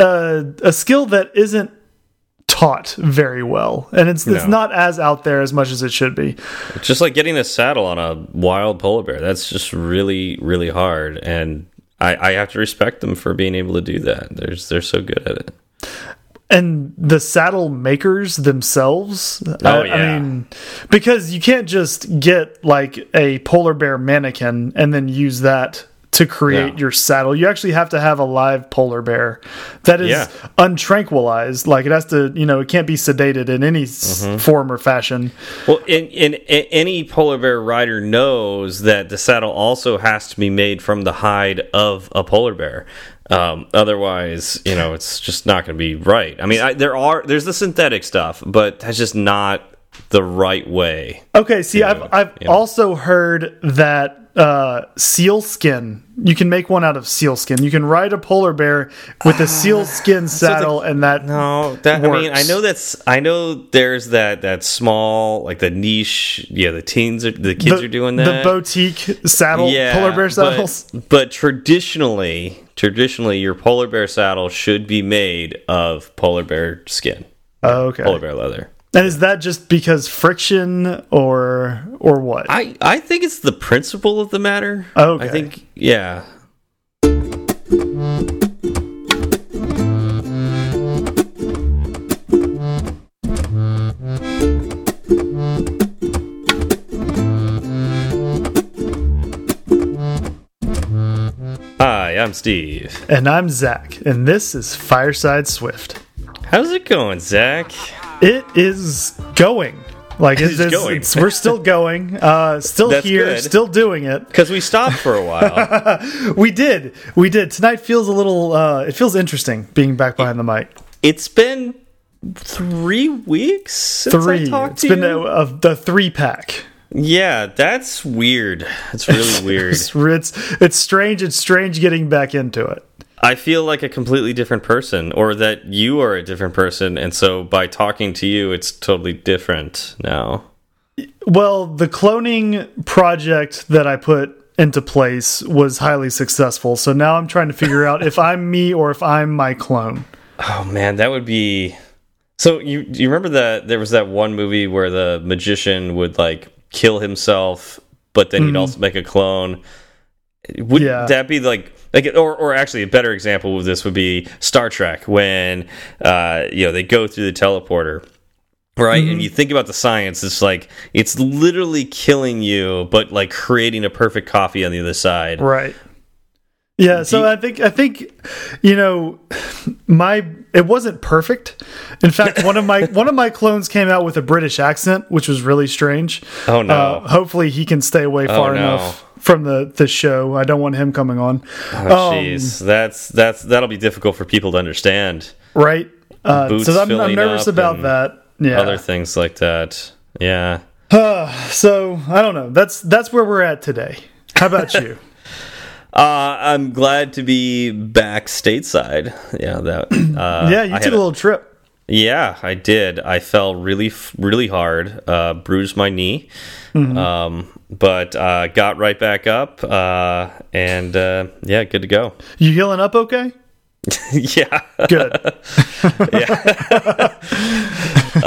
uh, a skill that isn't taught very well, and it's it's not as out there as much as it should be. It's just like getting a saddle on a wild polar bear. That's just really, really hard, and I, I have to respect them for being able to do that. There's they're so good at it. and the saddle makers themselves. Oh, I, I mean, because you can't just get like a polar bear mannequin and then use that to create Yeah. your saddle. You actually have to have a live polar bear that is Yeah. untranquilized. Like it has to, you know, it can't be sedated in any Mm-hmm. form or fashion. Well, in, in, in any polar bear rider knows that the saddle also has to be made from the hide of a polar bear. Um, otherwise, you know, it's just not going to be right. I mean, I, there are there's the synthetic stuff, but that's just not the right way. Okay, see, I've I've yeah. also heard that uh, seal skin. You can make one out of seal skin. You can ride a polar bear with a seal skin saddle, and that No, that I mean, I know that's I know there's that that small like the niche. Yeah, the teens are the kids the, are doing that. the boutique saddle yeah, polar bear but- saddles. But, traditionally, traditionally, your polar bear saddle should be made of polar bear skin, Oh, okay, polar bear leather. And is that just because friction or or what? I I think it's the principle of the matter. Okay. I think yeah. Hi, I'm Steve. and I'm Zach, and this is Fireside Swift. How's it going, Zach? It is going. Like it's, It's going. it's- we're still going, uh, still That's here, good. still doing it. Because we stopped for a while. We did, we did. Tonight feels a little. Uh, it feels interesting being back behind the mic. it's been three weeks since Three. I talked It's to been you. a, a, the three pack. Yeah, that's weird. It's really weird. It's, it's it's strange. It's strange getting back into it. I feel like a completely different person, or that you are a different person, and so by talking to you, it's totally different now. Well, the cloning project that I put into place was highly successful. So now I'm trying to figure out if I'm me or if I'm my clone. Oh man, that would be. So you you remember that there was that one movie where the magician would like kill himself, but then he'd mm-hmm. also make a clone. Would Yeah. that be like like or or actually a better example of this would be Star Trek when uh you know they go through the teleporter. Right, and you think about the science, it's like it's literally killing you, but like creating a perfect coffee on the other side. Right. Yeah, so I think I think you know my it wasn't perfect. In fact, one of my one of my clones came out with a British accent, which was really strange. Oh no! Uh, hopefully, he can stay away far no. enough from the the show. I don't want him coming on. Oh, Jeez, that's that's that'll be difficult for people to understand. Right. Uh, so I'm, I'm nervous about that. Yeah. Other things like that. Yeah. so I don't know. That's that's where we're at today. How about you? Uh, I'm glad to be back stateside. Yeah, that. Uh, yeah, you I took a little trip. Yeah, I did. I fell really, really hard. Uh, bruised my knee, Mm-hmm. um, but uh, got right back up. Uh, and uh, yeah, good to go. You healing up okay? yeah. Good.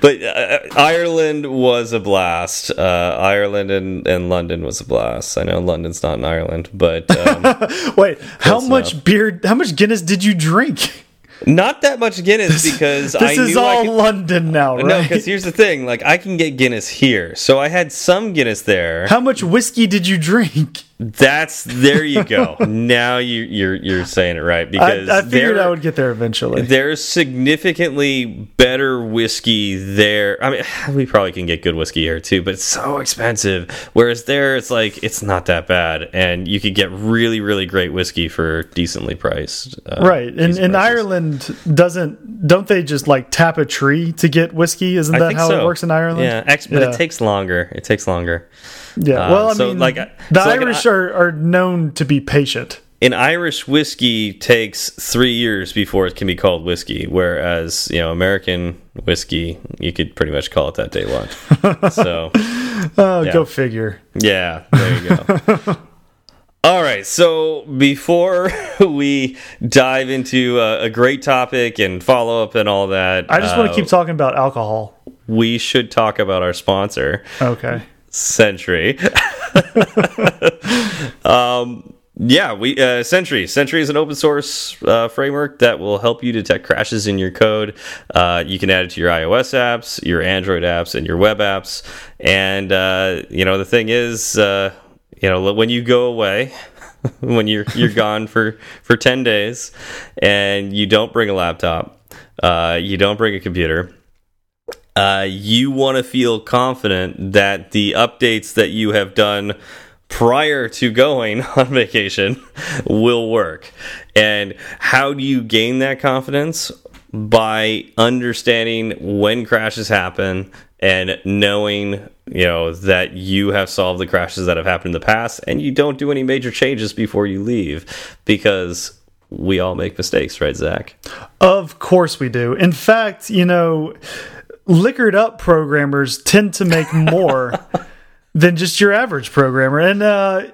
but uh, Ireland was a blast. Uh, Ireland and, and London was a blast. I know London's not in Ireland, but um, Wait, how much enough. beer? How much Guinness did you drink? not that much Guinness because I This is all could. London now, right? No, because here's the thing: like I can get Guinness here, so I had some Guinness there. how much whiskey did you drink? That's there you go. now you, you're you're saying it right because I figured there- I would get there eventually. There's significantly better whiskey there. I mean, we probably can get good whiskey here too, but it's so expensive. Whereas there, it's like it's not that bad, and you could get really, really great whiskey for decently priced. Uh, right. In in. Ireland, doesn't don't they just like tap a tree to get whiskey? Isn't that how so. it works in Ireland? Yeah, but Yeah. it takes longer. It takes longer. Yeah. Uh, well, I so, mean, like, the so, like, Irish are, are known to be patient. An Irish whiskey takes three years before it can be called whiskey, whereas you know American whiskey, you could pretty much call it that day one. so Oh, Yeah. go figure. yeah, there you go. All right, so before we dive into a, a great topic and follow up and all that, I just uh, want to keep talking about alcohol. We should talk about our sponsor. Okay. Sentry. um, yeah, we uh, Sentry. Sentry is an open source uh, framework that will help you detect crashes in your code. Uh, you can add it to your iOS apps, your Android apps, and your web apps. And uh, you know the thing is, uh, you know when you go away, when you're you're gone for for ten days, and you don't bring a laptop, uh, you don't bring a computer. Uh, you want to feel confident that the updates that you have done prior to going on vacation will work. And how do you gain that confidence? By understanding when crashes happen and knowing you know that you have solved the crashes that have happened in the past and you don't do any major changes before you leave because we all make mistakes right zach of course we do in fact you know liquored up programmers tend to make more than just your average programmer. And uh,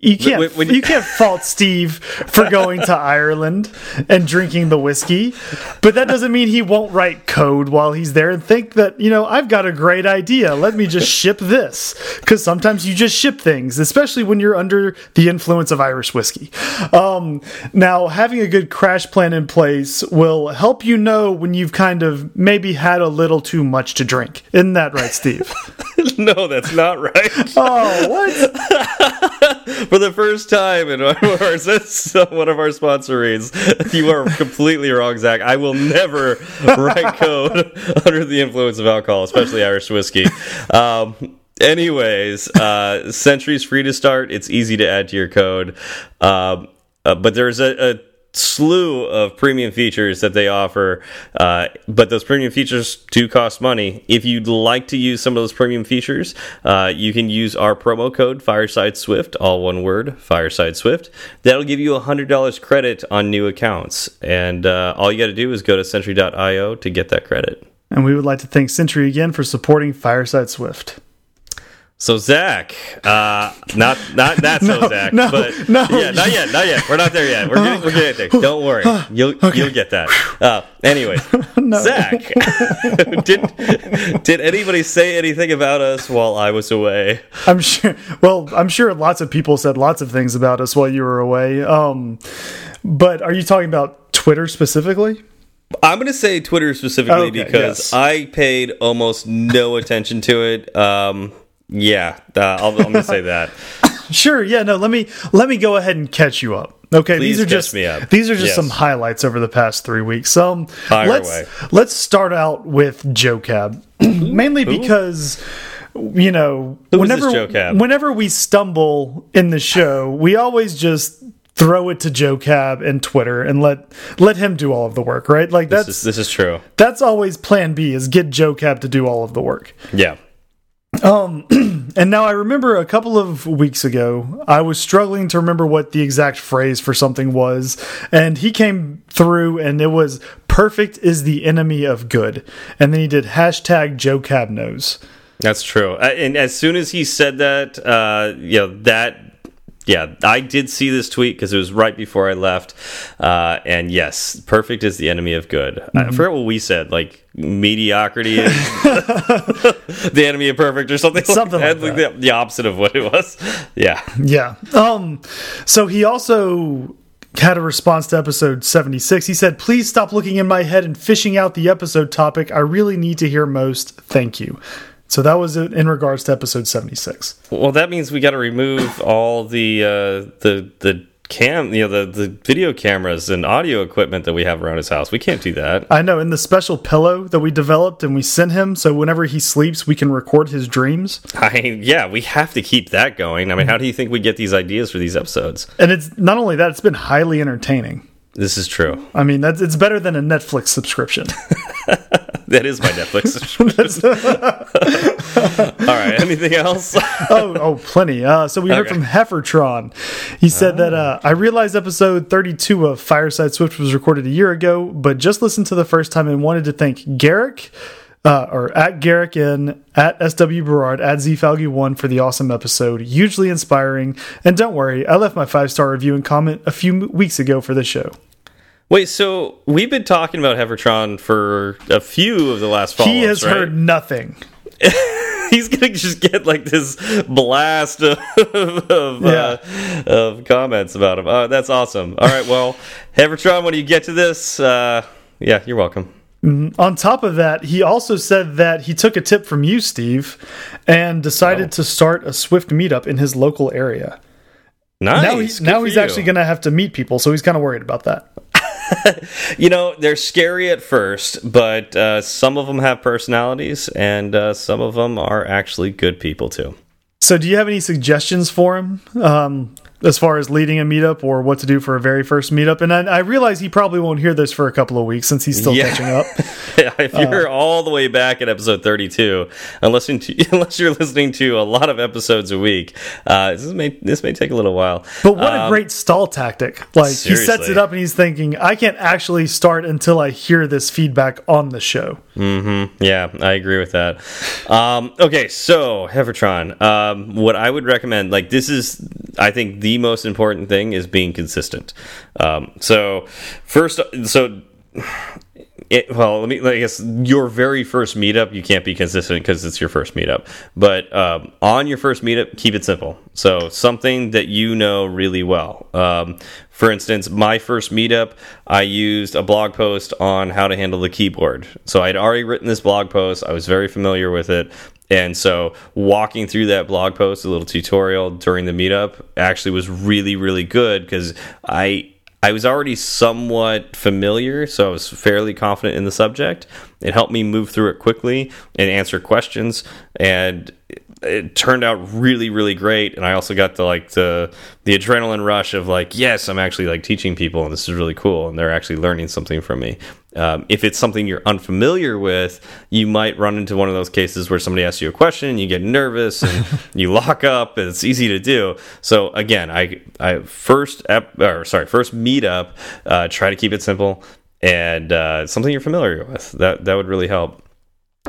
you can't when, when you, you can't fault Steve for going to Ireland and drinking the whiskey, but that doesn't mean he won't write code while he's there and think that you know I've got a great idea. Let me just ship this because sometimes you just ship things, especially when you're under the influence of Irish whiskey. Um, now, having a good crash plan in place will help you know when you've kind of maybe had a little too much to drink. Isn't that right, Steve? no, that's not right. oh, what? for the first time in one of our, one of our sponsor reads, you are completely wrong, Zach. I will never write code under the influence of alcohol, especially Irish whiskey. Um, anyways, uh, Sentry's free to start. It's easy to add to your code. Um, uh, but there's a, a slew of premium features that they offer, uh, but those premium features do cost money. If you'd like to use some of those premium features, uh, you can use our promo code Fireside Swift, all one word, Fireside Swift. That'll give you $100 credit on new accounts. And uh, all you got to do is go to Sentry.io to get that credit. And we would like to thank Sentry again for supporting Fireside Swift. So Zach, uh, not not not so no, Zach, no, but no. yeah, not yet, not yet. We're not there yet. We're getting, we're getting there. Don't worry, you'll okay. you'll get that. Uh, anyway, Zach, did did anybody say anything about us while I was away? I'm sure. Well, I'm sure lots of people said lots of things about us while you were away. Um, but are you talking about Twitter specifically? I'm going to say Twitter specifically okay, because yes. I paid almost no attention to it. Um, yeah, uh, I'll, I'm gonna say that. Sure. Yeah. No. Let me let me go ahead and catch you up. Okay. Please these are just these are just yes. some highlights over the past three weeks. Um, let's away. let's start out with Joe Cab, mainly Who? because you know Who whenever whenever we stumble in the show, we always just throw it to Joe Cab and Twitter and let let him do all of the work, right? Like that's this is, this is true. That's always Plan B is get Joe Cab to do all of the work. Yeah. Um, and now I remember a couple of weeks ago, I was struggling to remember what the exact phrase for something was, and he came through, and it was "perfect is the enemy of good," and then he did hashtag Joe Cab knows. That's true, and as soon as he said that, uh, you know that yeah, I did see this tweet because it was right before I left. Uh, and yes, perfect is the enemy of good. Mm -hmm. I mm-hmm. forget what we said. Like mediocrity is the enemy of perfect, or something. Something like, like, like the, the, opposite of what it was. Yeah, yeah. Um. So he also had a response to episode 76. He said, Please stop looking in my head and fishing out the episode topic. I really need to hear most. Thank you. So that was it in regards to episode 76. Well, that means we got to remove all the uh, the the cam, you know, the the video cameras and audio equipment that we have around his house. We can't do that. I know. In the special pillow that we developed and we sent him, so whenever he sleeps, we can record his dreams. I mean, yeah, we have to keep that going. I mean, how do you think we get these ideas for these episodes? And it's not only that; it's been highly entertaining. This is true. I mean, that's it's better than a Netflix subscription. that is my Netflix. All right. Anything else? oh, oh, plenty. Uh, so we heard okay. from Heffertron. He said oh. that uh, I realized episode 32 of Fireside Swift was recorded a year ago, but just listened to the first time and wanted to thank Garrick. uh, or at Garrick N, at SW Berard, at ZFalgy1 for the awesome episode. Hugely inspiring. And don't worry, I left my five star review and comment a few weeks ago for the show. Wait, so we've been talking about Hevertron for a few of the last follow He has right? heard nothing. He's gonna just get like this blast of of, uh, of comments about him. Oh, that's awesome. All right, well, Hevertron, when you get to this, uh, yeah, you're welcome. On top of that, he also said that he took a tip from you, Steve, and decided Oh. to start a Swift meetup in his local area. Nice. now he's now he's you. actually going to have to meet people, so he's kind of worried about that. You know, they're scary at first, but uh, some of them have personalities, and uh, some of them are actually good people too. So, do you have any suggestions for him um, as far as leading a meetup or what to do for a very first meetup? And I, I realize he probably won't hear this for a couple of weeks since he's still Yeah. catching up. yeah, if you're all the way back at episode 32, unless to, unless you're listening to a lot of episodes a week, uh, this may this may take a little while. But what a Um, great stall tactic! Like he sets it up and he's thinking, I can't actually start until I hear this feedback on the show. Hmm. Yeah, I agree with that. Um, okay, so Hevertron, um, what I would recommend, like this is, I think the most important thing is being consistent. Um, so first, so. It, well, let me. I guess your very first meetup, you can't be consistent because it's your first meetup. But um, on your first meetup, keep it simple. So something that you know really well. Um, for instance, my first meetup, I used a blog post on how to handle the keyboard. So I'd already written this blog post. I was very familiar with it. And so walking through that blog post, a little tutorial during the meetup, actually was really, really good because I I was already somewhat familiar, so I was fairly confident in the subject. It helped me move through it quickly and answer questions, and it, turned out really, really great. And I also got the like the the adrenaline rush of like, yes, I'm actually like teaching people, and this is really cool, and they're actually learning something from me. Um, if it's something you're unfamiliar with, you might run into one of those cases where somebody asks you a question, you get nervous, and you lock up, and it's easy to do. So again, I, I first ep, or sorry, first meetup, uh, try to keep it simple and uh, something you're familiar with. That that would really help.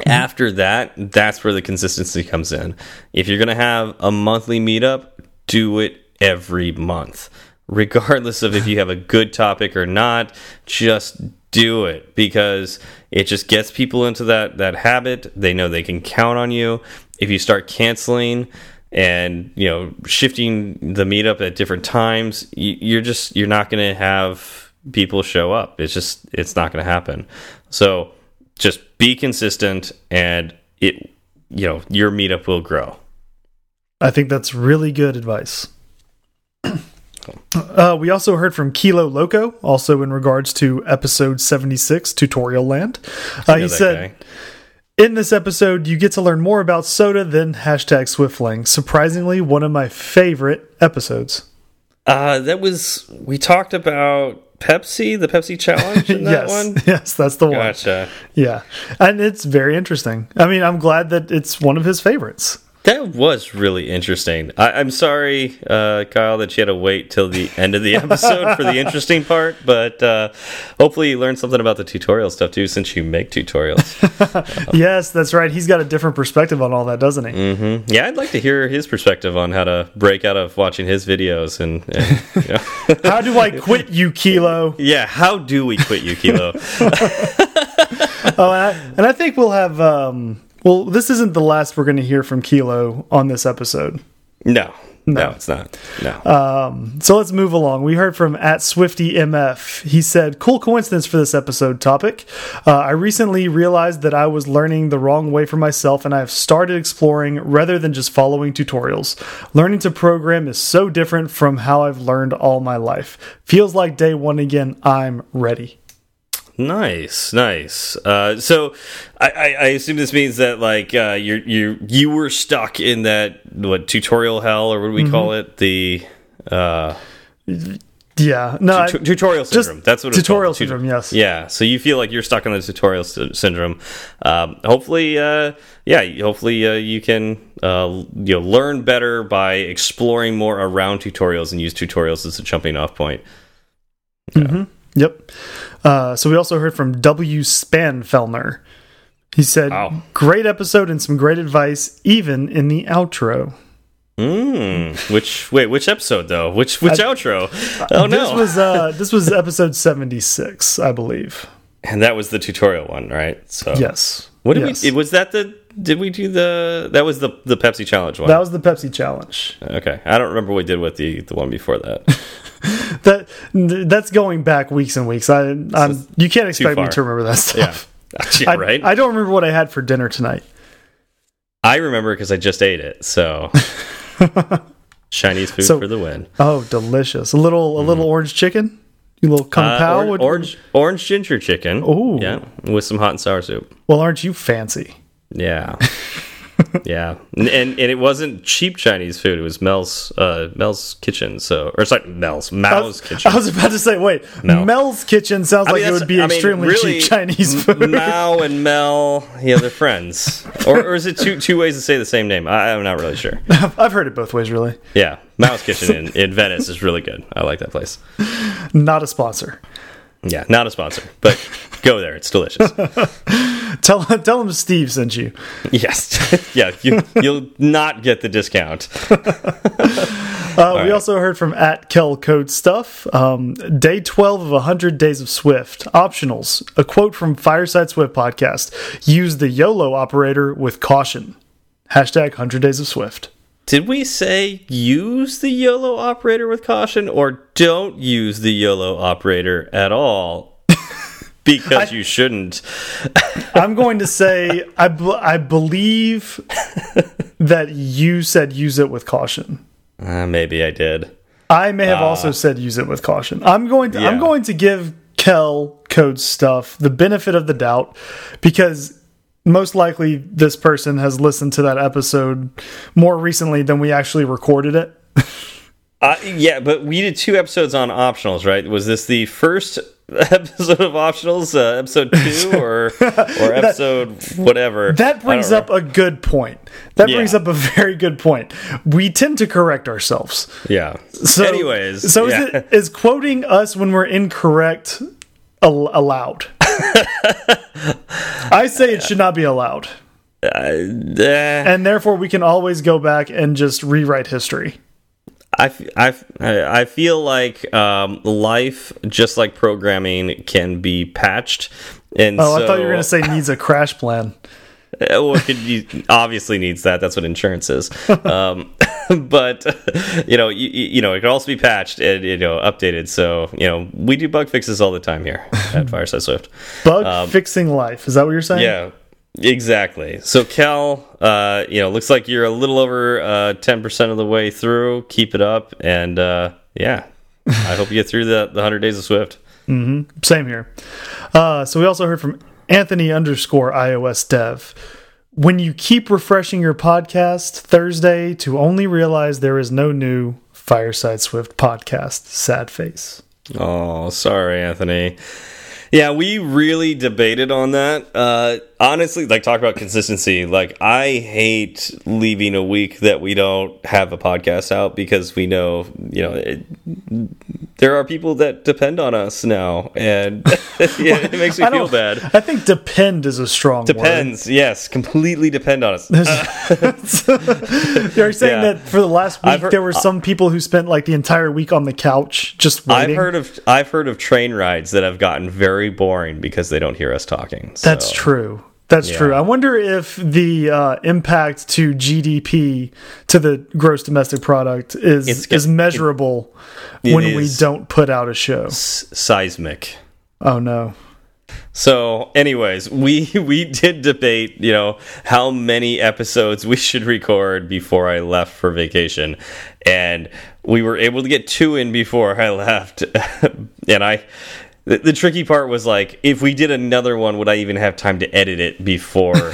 After that, that's where the consistency comes in. If you're going to have a monthly meetup, do it every month. Regardless of if you have a good topic or not, just do it because it just gets people into that that habit. They know they can count on you. If you start canceling and, you know, shifting the meetup at different times, you, you're just you're not going to have people show up. It's just it's not going to happen. So, just be consistent and it you know your meetup will grow I think that's really good advice. Uh, we also heard from Kilo Loco, also in regards to episode 76, Tutorial Land. Uh, he said, guy. In this episode, you get to learn more about soda than hashtag Swiftling. Surprisingly, one of my favorite episodes. uh that was we talked about pepsi the pepsi challenge in that yes, one yes, that's the one. gotcha Yeah, and it's very interesting. I mean, I'm glad that it's one of his favorites. That was really interesting I, i'm sorry uh kyle that you had to wait till the end of the episode for the interesting part but uh hopefully you learned something about the tutorial stuff too since you make tutorials Yes, that's right. He's got a different perspective on all that, doesn't he? hmm yeah i'd like to hear his perspective on how to break out of watching his videos and, and you know. How do I quit you, Kilo? Yeah, how do we quit you, Kilo? Oh, and I, and I think we'll have. Um, well, this isn't the last we're going to hear from Kilo on this episode. no, no, it's not. No. Uh, So let's move along. We heard from at Swifty MF. He said, "Cool coincidence for this episode topic. Uh, I recently realized that I was learning the wrong way for myself, and I have started exploring rather than just following tutorials. Learning to program is so different from how I've learned all my life. Feels like day one again. I'm ready." Nice, nice. Uh, so, I, I, I assume this means that like uh, you you you were stuck in that what tutorial hell or what do we call it? The uh, Yeah, no, I- tu tutorial syndrome. That's what tutorial. Syndrome, yes. Yeah. So you feel like you're stuck in the tutorial syndrome. Um, hopefully, uh, yeah. Hopefully, uh, you can uh, you know learn better by exploring more around tutorials and use tutorials as a jumping off point. Yep. Uh, so we also heard from W. Spanfelner. He said, wow. "Great episode and some great advice, even in the outro." Mm, which wait, which episode though? Which which I, outro? Oh this no, this was uh, this was episode seventy six, I believe. And that was the tutorial one, right? So yes. What did yes. we? Was that the? Did we do the? That was the the Pepsi challenge one. That was the Pepsi challenge. Okay, I don't remember what we did with the the one before that. that that's going back weeks and weeks. I I'm, you can't expect me to remember that stuff. Yeah, yeah right. I, I don't remember what I had for dinner tonight. I remember because I just ate it. So Chinese food so, for the win. Oh, delicious! A little a little mm. orange chicken. You little kung uh, pao. Or, orange orange ginger chicken. Oh, yeah, with some hot and sour soup. Well, aren't you fancy? Yeah. yeah, and, and, it wasn't cheap Chinese food. It was Mel's uh, Mel's kitchen. So or sorry, Mel's Mao's kitchen. I was about to say, wait, Mel. Mel's kitchen sounds I like it would be I extremely mean, really, cheap Chinese food. Mao and Mel, yeah, they're friends. or, or is it two two ways to say the same name? I, am not really sure. I've heard it both ways, really. Yeah, Mao's kitchen in, in Venice is really good. I like that place. Not a sponsor. Yeah, not a sponsor, but go there. It's delicious. tell tell them Steve sent you. Yes, yeah, you, will not get the discount. uh, we right. also heard from at Kel Code Stuff. Um, day twelve of hundred days of Swift optionals. A quote from Fireside Swift podcast: "Use the YOLO operator with caution." Hashtag hundred days of Swift. Did we say use the YOLO operator with caution or don't use the YOLO operator at all? because I, you shouldn't. I'm going to say I I believe that you said use it with caution. Uh, maybe I did. I may have uh, also said use it with caution. I'm going to yeah. I'm going to give Kel code stuff the benefit of the doubt because most likely this person has listened to that episode more recently than we actually recorded it. uh, yeah, but we did two episodes on optionals, right? Was this the first episode of optionals, uh, episode two, or or episode that, whatever? That brings up a good point. That yeah. brings up a very good point. We tend to correct ourselves. Yeah. So, anyways, so yeah. is it is quoting us when we're incorrect al allowed? I say it should not be allowed. Uh, uh, and therefore, we can always go back and just rewrite history. I, I, I feel like um, life, just like programming, can be patched. And oh, so, I thought you were going to say needs a crash plan. well, it obviously needs that. That's what insurance is. Um, but you know, you, you, know, it can also be patched and you know updated. So you know, we do bug fixes all the time here at Fireside Swift. Bug um, fixing life. Is that what you're saying? Yeah. Exactly. So Cal, uh, you know, looks like you're a little over uh, ten percent of the way through. Keep it up, and uh, yeah, I hope you get through the the hundred days of Swift. Mm -hmm. Same here. Uh, so we also heard from Anthony underscore iOS dev. When you keep refreshing your podcast Thursday to only realize there is no new Fireside Swift podcast, sad face. Oh, sorry, Anthony. Yeah, we really debated on that. Uh, honestly, like talk about consistency. Like I hate leaving a week that we don't have a podcast out because we know, you know, it, there are people that depend on us now, and yeah, it makes me feel bad. I think depend is a strong depends. Word. Yes, completely depend on us. You're saying yeah. that for the last week heard, there were some people who spent like the entire week on the couch just waiting. I've heard of I've heard of train rides that have gotten very boring because they don't hear us talking. So. That's true. That's yeah. true. I wonder if the uh, impact to GDP to the gross domestic product is it's, is measurable it, when we don't put out a show. Seismic. Oh no. So, anyways, we we did debate, you know, how many episodes we should record before I left for vacation, and we were able to get two in before I left, and I the, the, tricky part was like, if we did another one, would I even have time to edit it before?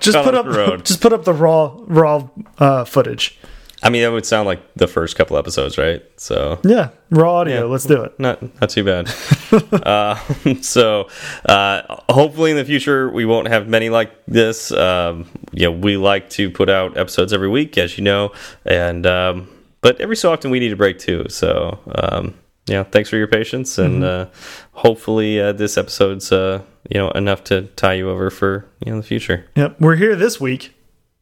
just put up, road? just put up the raw, raw uh, footage. I mean, that would sound like the first couple episodes, right? So yeah, raw audio. Yeah, let's do it. Not not too bad. uh, so uh, hopefully in the future we won't have many like this. Um, you know, we like to put out episodes every week, as you know, and um, but every so often we need a break too. So um, yeah, thanks for your patience, and mm -hmm. uh, hopefully uh, this episode's uh, you know enough to tie you over for you know the future. Yep, we're here this week.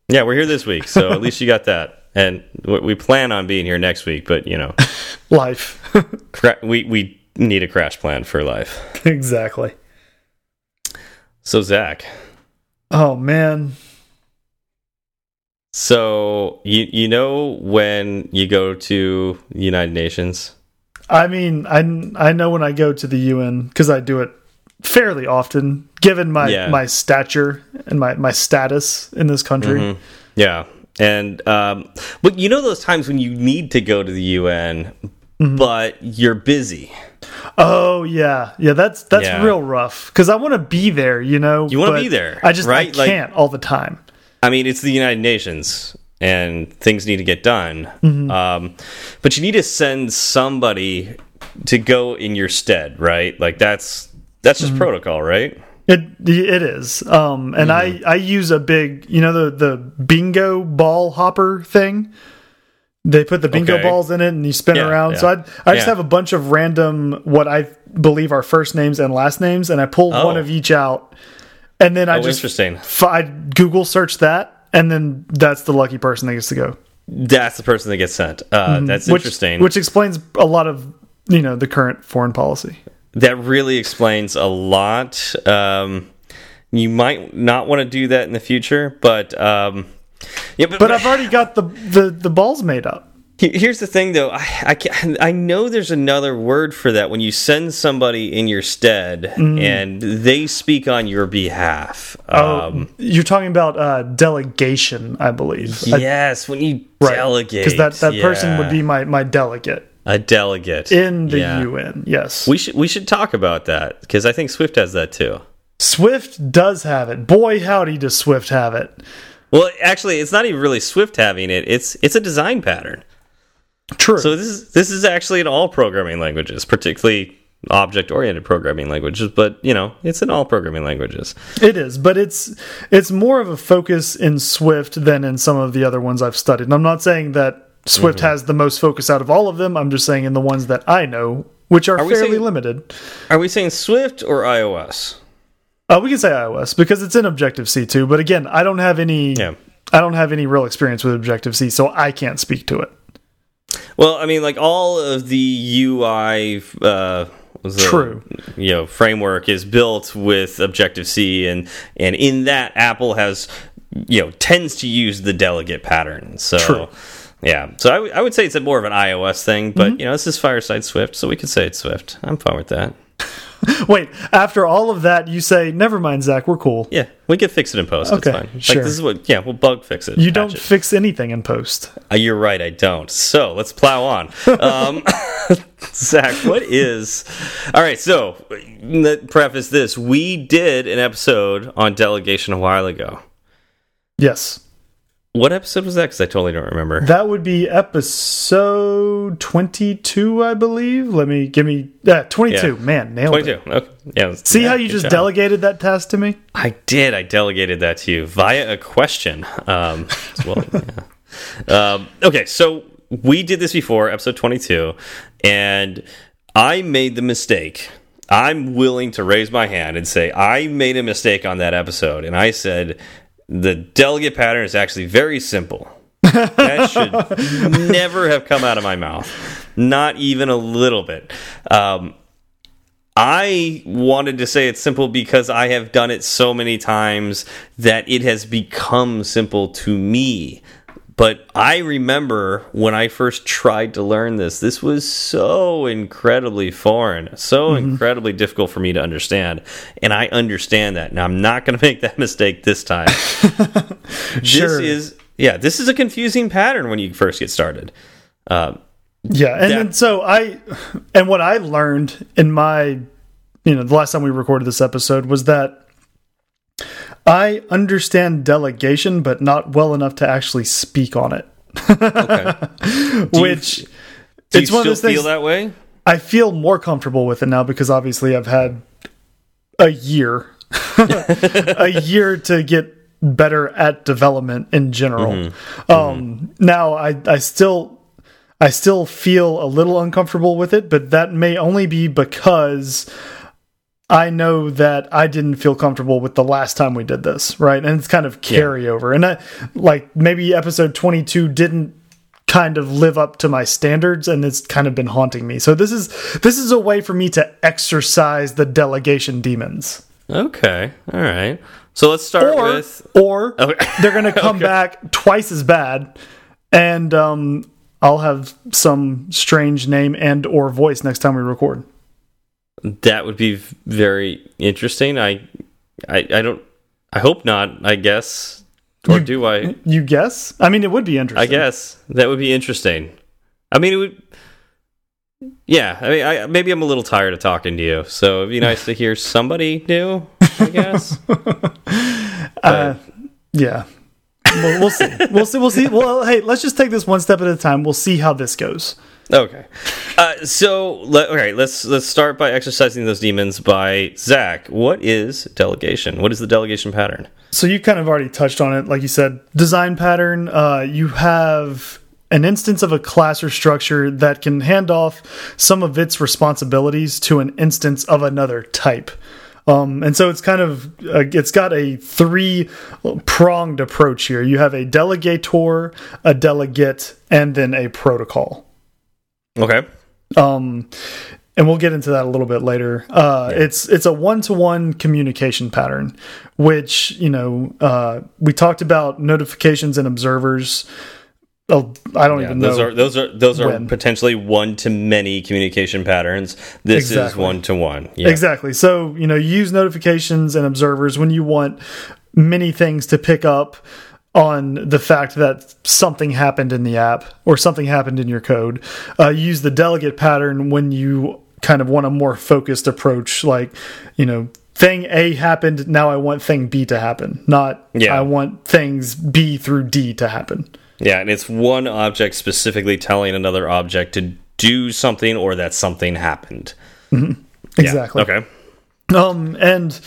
Yeah, we're here this week, so at least you got that. And we plan on being here next week, but you know, life. we we need a crash plan for life. Exactly. So Zach. Oh man. So you you know when you go to the United Nations? I mean, I I know when I go to the UN because I do it fairly often, given my yeah. my stature and my my status in this country. Mm -hmm. Yeah, and um, but you know those times when you need to go to the UN, mm -hmm. but you're busy. Oh yeah, yeah. That's that's yeah. real rough because I want to be there. You know, you want to be there. I just right? I can't like, all the time. I mean, it's the United Nations, and things need to get done. Mm -hmm. um, but you need to send somebody to go in your stead, right? Like that's that's just mm -hmm. protocol, right? It it is. Um, and mm -hmm. I. I use a big, you know, the the bingo ball hopper thing. They put the bingo okay. balls in it and you spin yeah, around. Yeah. So I I just yeah. have a bunch of random what I believe are first names and last names, and I pull oh. one of each out, and then I oh, just interesting. I Google search that, and then that's the lucky person that gets to go. That's the person that gets sent. Uh, mm, that's which, interesting. Which explains a lot of you know the current foreign policy. That really explains a lot. Um, you might not want to do that in the future, but. Um, yeah, but, but I've already got the, the, the balls made up. Here's the thing, though. I I, can, I know there's another word for that when you send somebody in your stead mm. and they speak on your behalf. Oh, um, you're talking about uh, delegation, I believe. Yes, I, when you right. delegate, because that that yeah. person would be my my delegate. A delegate in the yeah. UN. Yes, we should we should talk about that because I think Swift has that too. Swift does have it. Boy, howdy, does Swift have it. Well, actually, it's not even really Swift having it. It's it's a design pattern. True. So this is this is actually in all programming languages, particularly object oriented programming languages but you know it's in all programming languages it is but it's it's more of a focus in swift than in some of the other ones i've studied and i'm not saying that swift mm -hmm. has the most focus out of all of them i'm just saying in the ones that i know which are, are fairly saying, limited are we saying swift or ios uh, we can say iOS because it's in Objective C too. But again, I don't have any. Yeah. I don't have any real experience with Objective C, so I can't speak to it. Well, I mean, like all of the UI. Uh, the, True. You know, framework is built with Objective C, and and in that, Apple has you know tends to use the delegate pattern. So. True. Yeah, so I, I would say it's a more of an iOS thing, but mm -hmm. you know this is Fireside Swift, so we could say it's Swift. I'm fine with that. Wait, after all of that, you say, "Never mind, Zach. We're cool." Yeah, we can fix it in post. Okay, it's fine. Sure. Like, this is what. Yeah, we'll bug fix it. You don't it. fix anything in post. Uh, you're right. I don't. So let's plow on. um, Zach, what is? All right. So, preface this: we did an episode on delegation a while ago. Yes. What episode was that? Because I totally don't remember. That would be episode twenty-two, I believe. Let me give me yeah, twenty-two. Yeah. Man, nailed 22. it. Okay. Yeah. See yeah, how you just job. delegated that task to me? I did. I delegated that to you via a question. Um, well, yeah. um, okay, so we did this before, episode twenty-two, and I made the mistake. I'm willing to raise my hand and say I made a mistake on that episode, and I said the delegate pattern is actually very simple. that should never have come out of my mouth. Not even a little bit. Um, I wanted to say it's simple because I have done it so many times that it has become simple to me. But I remember when I first tried to learn this, this was so incredibly foreign, so mm -hmm. incredibly difficult for me to understand. And I understand that. Now, I'm not going to make that mistake this time. sure. This is, yeah, this is a confusing pattern when you first get started. Uh, yeah. And, and so I, and what I learned in my, you know, the last time we recorded this episode was that I understand delegation, but not well enough to actually speak on it. okay. Which you, do it's one of those things. That way? I feel more comfortable with it now because obviously I've had a year, a year to get better at development in general. Mm -hmm. Um, mm -hmm. Now I I still I still feel a little uncomfortable with it, but that may only be because I know that I didn't feel comfortable with the last time we did this, right? And it's kind of carryover. Yeah. And I, like maybe episode 22 didn't kind of live up to my standards and it's kind of been haunting me. So this is this is a way for me to exercise the delegation demons. Okay. All right. So let's start or, with or okay. they're going to come okay. back twice as bad and um I'll have some strange name and or voice next time we record. That would be very interesting. I, I, I don't. I hope not. I guess, or you, do I? You guess? I mean, it would be interesting. I guess that would be interesting. I mean, it would. Yeah, I mean, I, maybe I'm a little tired of talking to you, so it'd be nice to hear somebody new. I guess. uh, yeah, we'll, we'll see. We'll see. We'll see. Well, hey, let's just take this one step at a time. We'll see how this goes. Okay. Uh, so, let, okay, let's let's start by exercising those demons by Zach. What is delegation? What is the delegation pattern? So you kind of already touched on it, like you said. Design pattern. Uh, you have an instance of a class or structure that can hand off some of its responsibilities to an instance of another type. Um, and so it's kind of uh, it's got a three pronged approach here. You have a delegator, a delegate, and then a protocol. Okay. Um, and we'll get into that a little bit later. Uh, yeah. It's it's a one to one communication pattern, which you know uh, we talked about notifications and observers. Oh, I don't yeah, even those know. Are, those are those when. are potentially one to many communication patterns. This exactly. is one to one. Yeah. Exactly. So you know, use notifications and observers when you want many things to pick up on the fact that something happened in the app or something happened in your code. Uh, use the delegate pattern when you kind of want a more focused approach, like, you know, thing A happened, now I want thing B to happen, not yeah. I want things B through D to happen. Yeah, and it's one object specifically telling another object to do something or that something happened. Mm -hmm. Exactly. Yeah. Okay. Um, and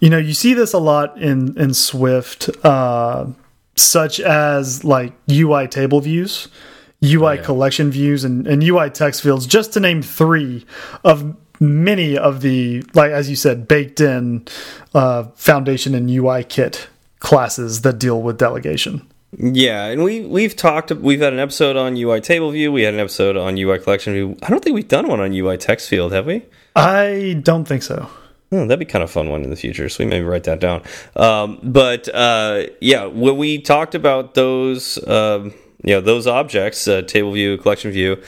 you know, you see this a lot in in Swift. Uh, such as like UI table views, UI oh, yeah. collection views, and, and UI text fields, just to name three of many of the, like as you said, baked in uh, Foundation and UI kit classes that deal with delegation. Yeah, and we we've talked. We've had an episode on UI table view. We had an episode on UI collection view. I don't think we've done one on UI text field, have we? I don't think so. Oh, that'd be kind of fun one in the future. So we maybe write that down. Um, but uh, yeah, when we talked about those, um, you know, those objects, uh, table view, collection view,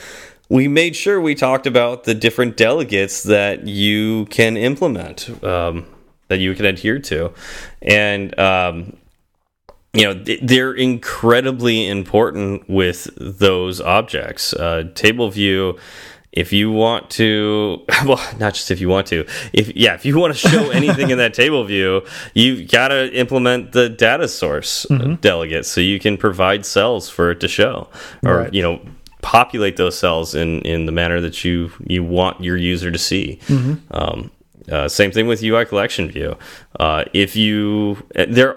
we made sure we talked about the different delegates that you can implement, um, that you can adhere to, and um, you know they're incredibly important with those objects. Uh, table view if you want to well not just if you want to if yeah if you want to show anything in that table view you've got to implement the data source mm -hmm. delegate so you can provide cells for it to show or right. you know populate those cells in in the manner that you you want your user to see mm -hmm. um, uh, same thing with UI collection view uh, if you there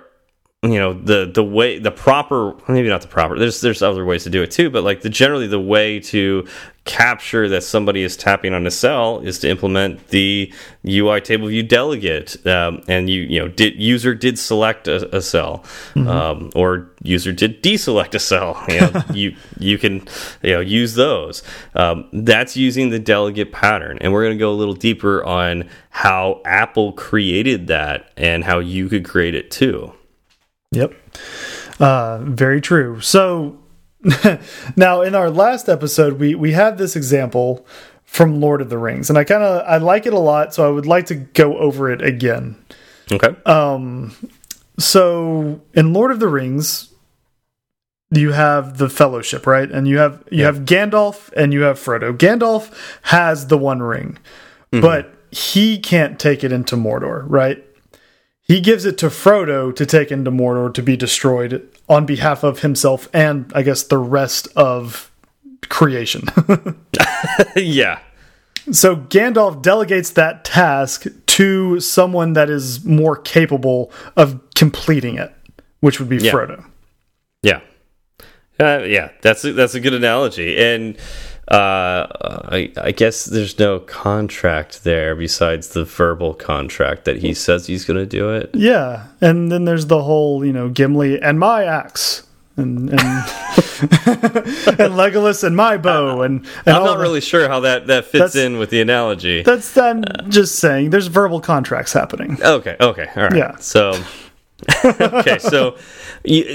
you know the the way the proper maybe not the proper there's there's other ways to do it too but like the generally the way to capture that somebody is tapping on a cell is to implement the UI table view delegate um, and you you know did user did select a, a cell mm -hmm. um, or user did deselect a cell you know, you you can you know use those um, that's using the delegate pattern and we're going to go a little deeper on how Apple created that and how you could create it too Yep. Uh, very true. So now in our last episode, we we had this example from Lord of the Rings, and I kind of I like it a lot, so I would like to go over it again. Okay. Um. So in Lord of the Rings, you have the Fellowship, right? And you have you yeah. have Gandalf and you have Frodo. Gandalf has the One Ring, mm -hmm. but he can't take it into Mordor, right? He gives it to Frodo to take into Mordor to be destroyed on behalf of himself and I guess the rest of creation. yeah. So Gandalf delegates that task to someone that is more capable of completing it, which would be yeah. Frodo. Yeah. Uh, yeah, that's a, that's a good analogy, and uh, I, I guess there's no contract there besides the verbal contract that he says he's going to do it. Yeah, and then there's the whole you know Gimli and my axe. And and, and Legolas and my bow and, and I'm not really sure how that that fits in with the analogy. That's I'm just saying. There's verbal contracts happening. Okay, okay, all right. Yeah. So okay, so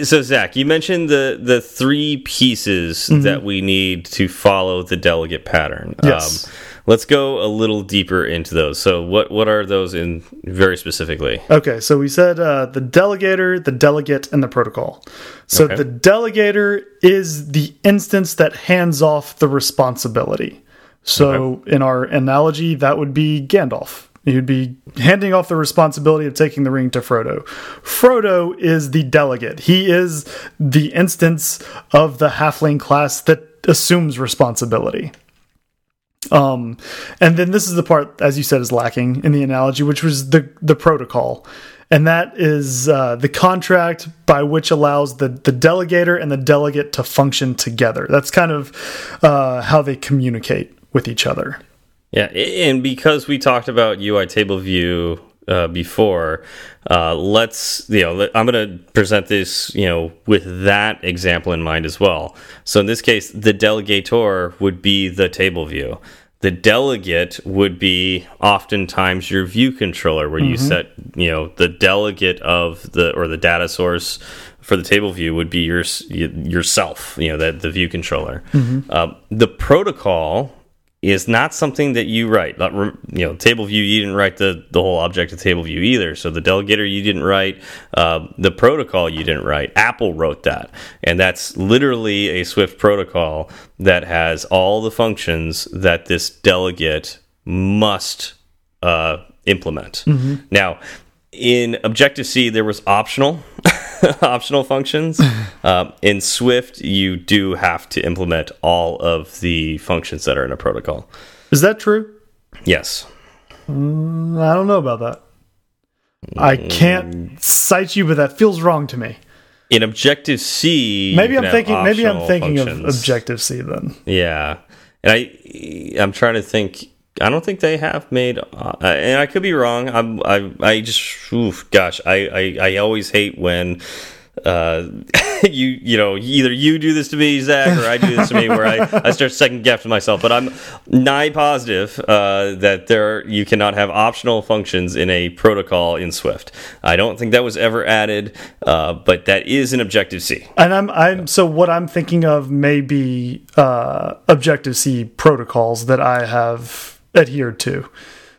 so Zach, you mentioned the the three pieces mm -hmm. that we need to follow the delegate pattern. Yes. Um, let's go a little deeper into those. So what what are those in very specifically? Okay, so we said uh, the delegator, the delegate, and the protocol. So okay. the delegator is the instance that hands off the responsibility. So okay. in our analogy, that would be Gandalf. He'd be handing off the responsibility of taking the ring to Frodo. Frodo is the delegate. He is the instance of the halfling class that assumes responsibility. Um, and then this is the part, as you said, is lacking in the analogy, which was the the protocol, and that is uh, the contract by which allows the the delegator and the delegate to function together. That's kind of uh, how they communicate with each other. Yeah, and because we talked about UI table view uh, before, uh, let's you know I'm going to present this you know with that example in mind as well. So in this case, the delegator would be the table view. The delegate would be oftentimes your view controller, where mm -hmm. you mm-hmm. set you know the delegate of the or the data source for the table view would be your yourself, you know, that the view controller. Mm -hmm. uh, the protocol is not something that you write. You know, table view, you didn't write the, the whole object of table view either. So the delegator, you didn't write. Uh, the protocol, you didn't write. Apple wrote that. And that's literally a Swift protocol that has all the functions that this delegate must uh, implement. Mm -hmm. Now, in Objective C, there was optional. optional functions. Um, in Swift, you do have to implement all of the functions that are in a protocol. Is that true? Yes. Mm, I don't know about that. I can't mm. cite you, but that feels wrong to me. In Objective C, maybe I'm thinking. Maybe I'm thinking functions. of Objective C then. Yeah, and I, I'm trying to think. I don't think they have made, uh, and I could be wrong. I'm, I, I just, oof, gosh, I, I, I always hate when uh, you you know either you do this to me, Zach, or I do this to me, where I, I start second guessing myself. But I'm nigh positive uh, that there you cannot have optional functions in a protocol in Swift. I don't think that was ever added, uh, but that is an Objective C. And I'm I'm so what I'm thinking of may be uh, Objective C protocols that I have adhered to.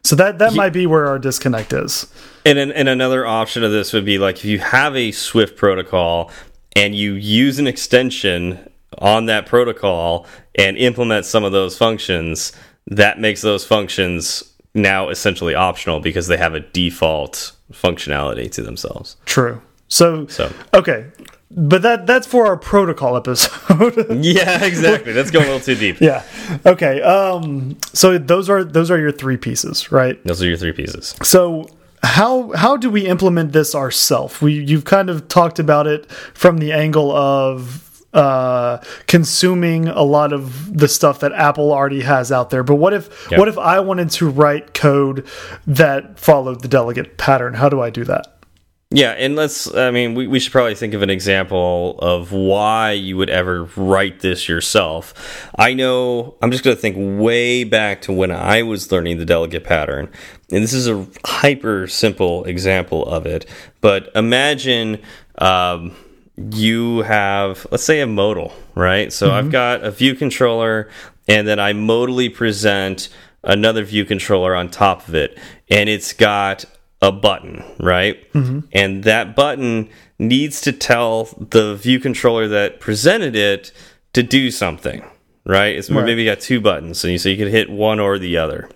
So that that might be where our disconnect is. And, and another option of this would be like if you have a Swift protocol and you use an extension on that protocol and implement some of those functions, that makes those functions now essentially optional because they have a default functionality to themselves. True. So, so okay, but that that's for our protocol episode. yeah, exactly. That's going a little too deep. Yeah. Okay. Um. So those are those are your three pieces, right? Those are your three pieces. So how how do we implement this ourselves? We you've kind of talked about it from the angle of uh, consuming a lot of the stuff that Apple already has out there. But what if yep. what if I wanted to write code that followed the delegate pattern? How do I do that? Yeah, and let's, I mean, we, we should probably think of an example of why you would ever write this yourself. I know, I'm just going to think way back to when I was learning the delegate pattern. And this is a hyper simple example of it. But imagine um, you have, let's say, a modal, right? So mm -hmm. I've got a view controller, and then I modally present another view controller on top of it. And it's got a button, right? Mm -hmm. And that button needs to tell the view controller that presented it to do something, right? It's right. maybe you got two buttons, so you so you could hit one or the other.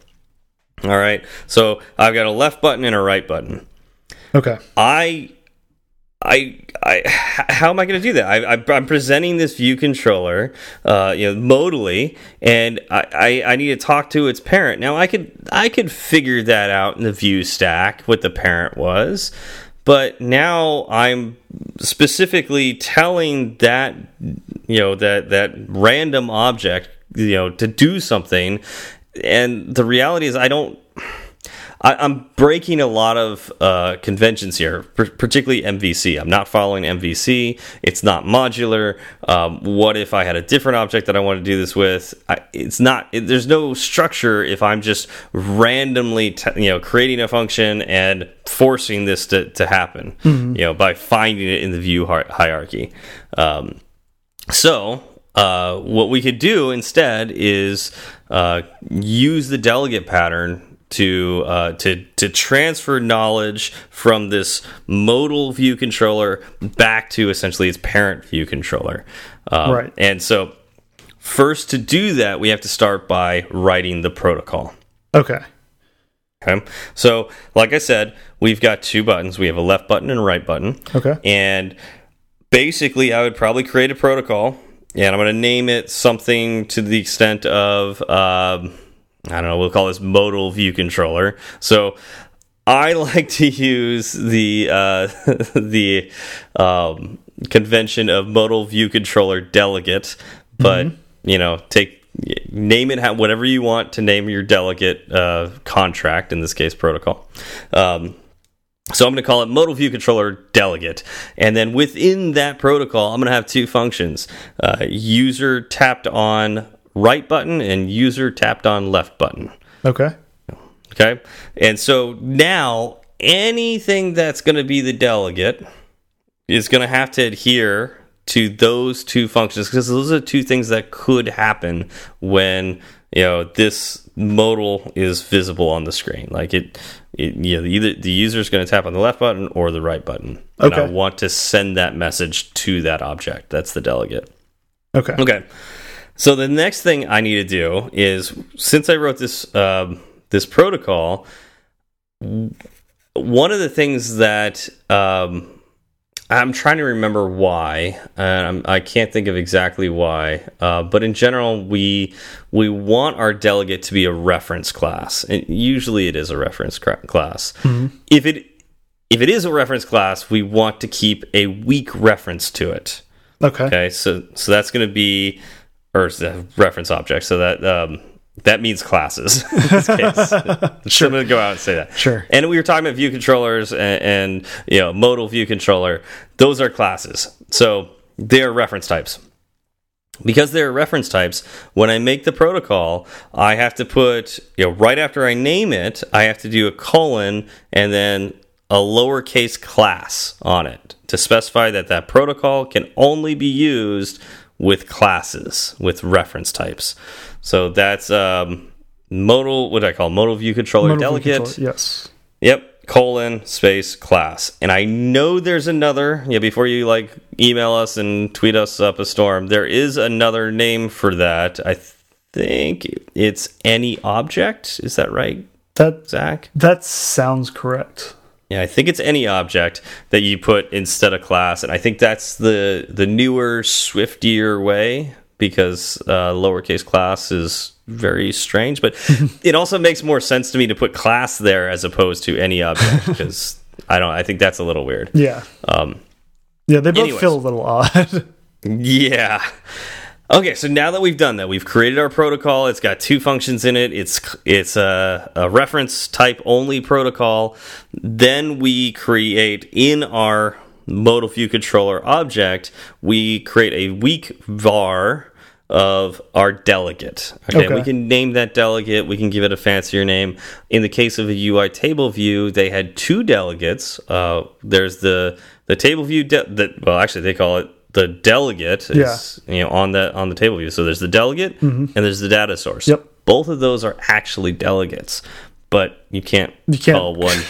All right. So I've got a left button and a right button. Okay. I I, I, how am I going to do that? I, am presenting this view controller, uh, you know, modally, and I, I, I, need to talk to its parent. Now, I could, I could figure that out in the view stack what the parent was, but now I'm specifically telling that you know that that random object you know to do something and the reality is I don't I, am breaking a lot of uh, conventions here, particularly MVC. I'm not following MVC. It's not modular. Um, what if I had a different object that I want to do this with? I, it's not. It, there's no structure if I'm just randomly, you know, creating a function and forcing this to to happen. Mm -hmm. You know, by finding it in the view hierarchy. Um, so uh, what we could do instead is uh, use the delegate pattern to uh, to to transfer knowledge from this modal view controller back to essentially its parent view controller. Um, right. And so, first to do that, we have to start by writing the protocol. Okay. Okay. So, like I said, we've got two buttons. We have a left button and a right button. Okay. And basically, I would probably create a protocol, and I'm going to name it something to the extent of. Um, I don't know, we'll call this modal view controller. So I like to use the uh, the um, convention of modal view controller delegate, but mm -hmm. you know, take name it whatever you want to name your delegate uh, contract. In this case, protocol. Um, so I'm going to call it modal view controller delegate. And then within that protocol, I'm going to have two functions. Uh, user tapped on right button and user tapped on left button. Okay. Okay. And so now anything that's going to be the delegate is going to have to adhere to those two functions because those are two things that could happen when you know this modal is visible on the screen like it, it you know either the user is going to tap on the left button or the right button okay. and i want to send that message to that object that's the delegate okay okay so the next thing I need to do is since I wrote this um, this protocol, one of the things that um, I'm trying to remember why, and i can not think of exactly why, uh, but in general, we we want our delegate to be a reference class, and usually it is a reference class. Mm -hmm. If it if it is a reference class, we want to keep a weak reference to it. Okay. Okay. So so that's going to be or reference object. So that um, that means classes in this case. sure. I'm going to go out and say that. Sure. And we were talking about view controllers and, and you know modal view controller. Those are classes. So they are reference types. Because they're reference types, when I make the protocol, I have to put, you know, right after I name it, I have to do a colon and then a lowercase class on it to specify that that protocol can only be used with classes with reference types. So that's um, modal. What do I call modal view controller modal delegate? View controller, yes. Yep. Colon space class, and I know there's another. Yeah, before you like email us and tweet us up a storm, there is another name for that. I think it's any object. Is that right? That Zach. That sounds correct. Yeah, I think it's any object that you put instead of class, and I think that's the the newer, swiftier way because uh, lowercase class is very strange. But it also makes more sense to me to put class there as opposed to any object because I don't. I think that's a little weird. Yeah. Um, yeah, they both anyways. feel a little odd. yeah. Okay, so now that we've done that, we've created our protocol. It's got two functions in it. It's it's a, a, reference type only protocol. Then we create in our modal view controller object, we create a weak var of our delegate. Okay? okay, we can name that delegate. We can give it a fancier name. In the case of a UI table view, they had two delegates. Uh, there's the the table view that well, actually they call it the delegate is yeah. you know on the on the table view. So there's the delegate mm -hmm. and there's the data source. Yep. Both of those are actually delegates, but you can't, you can't. call one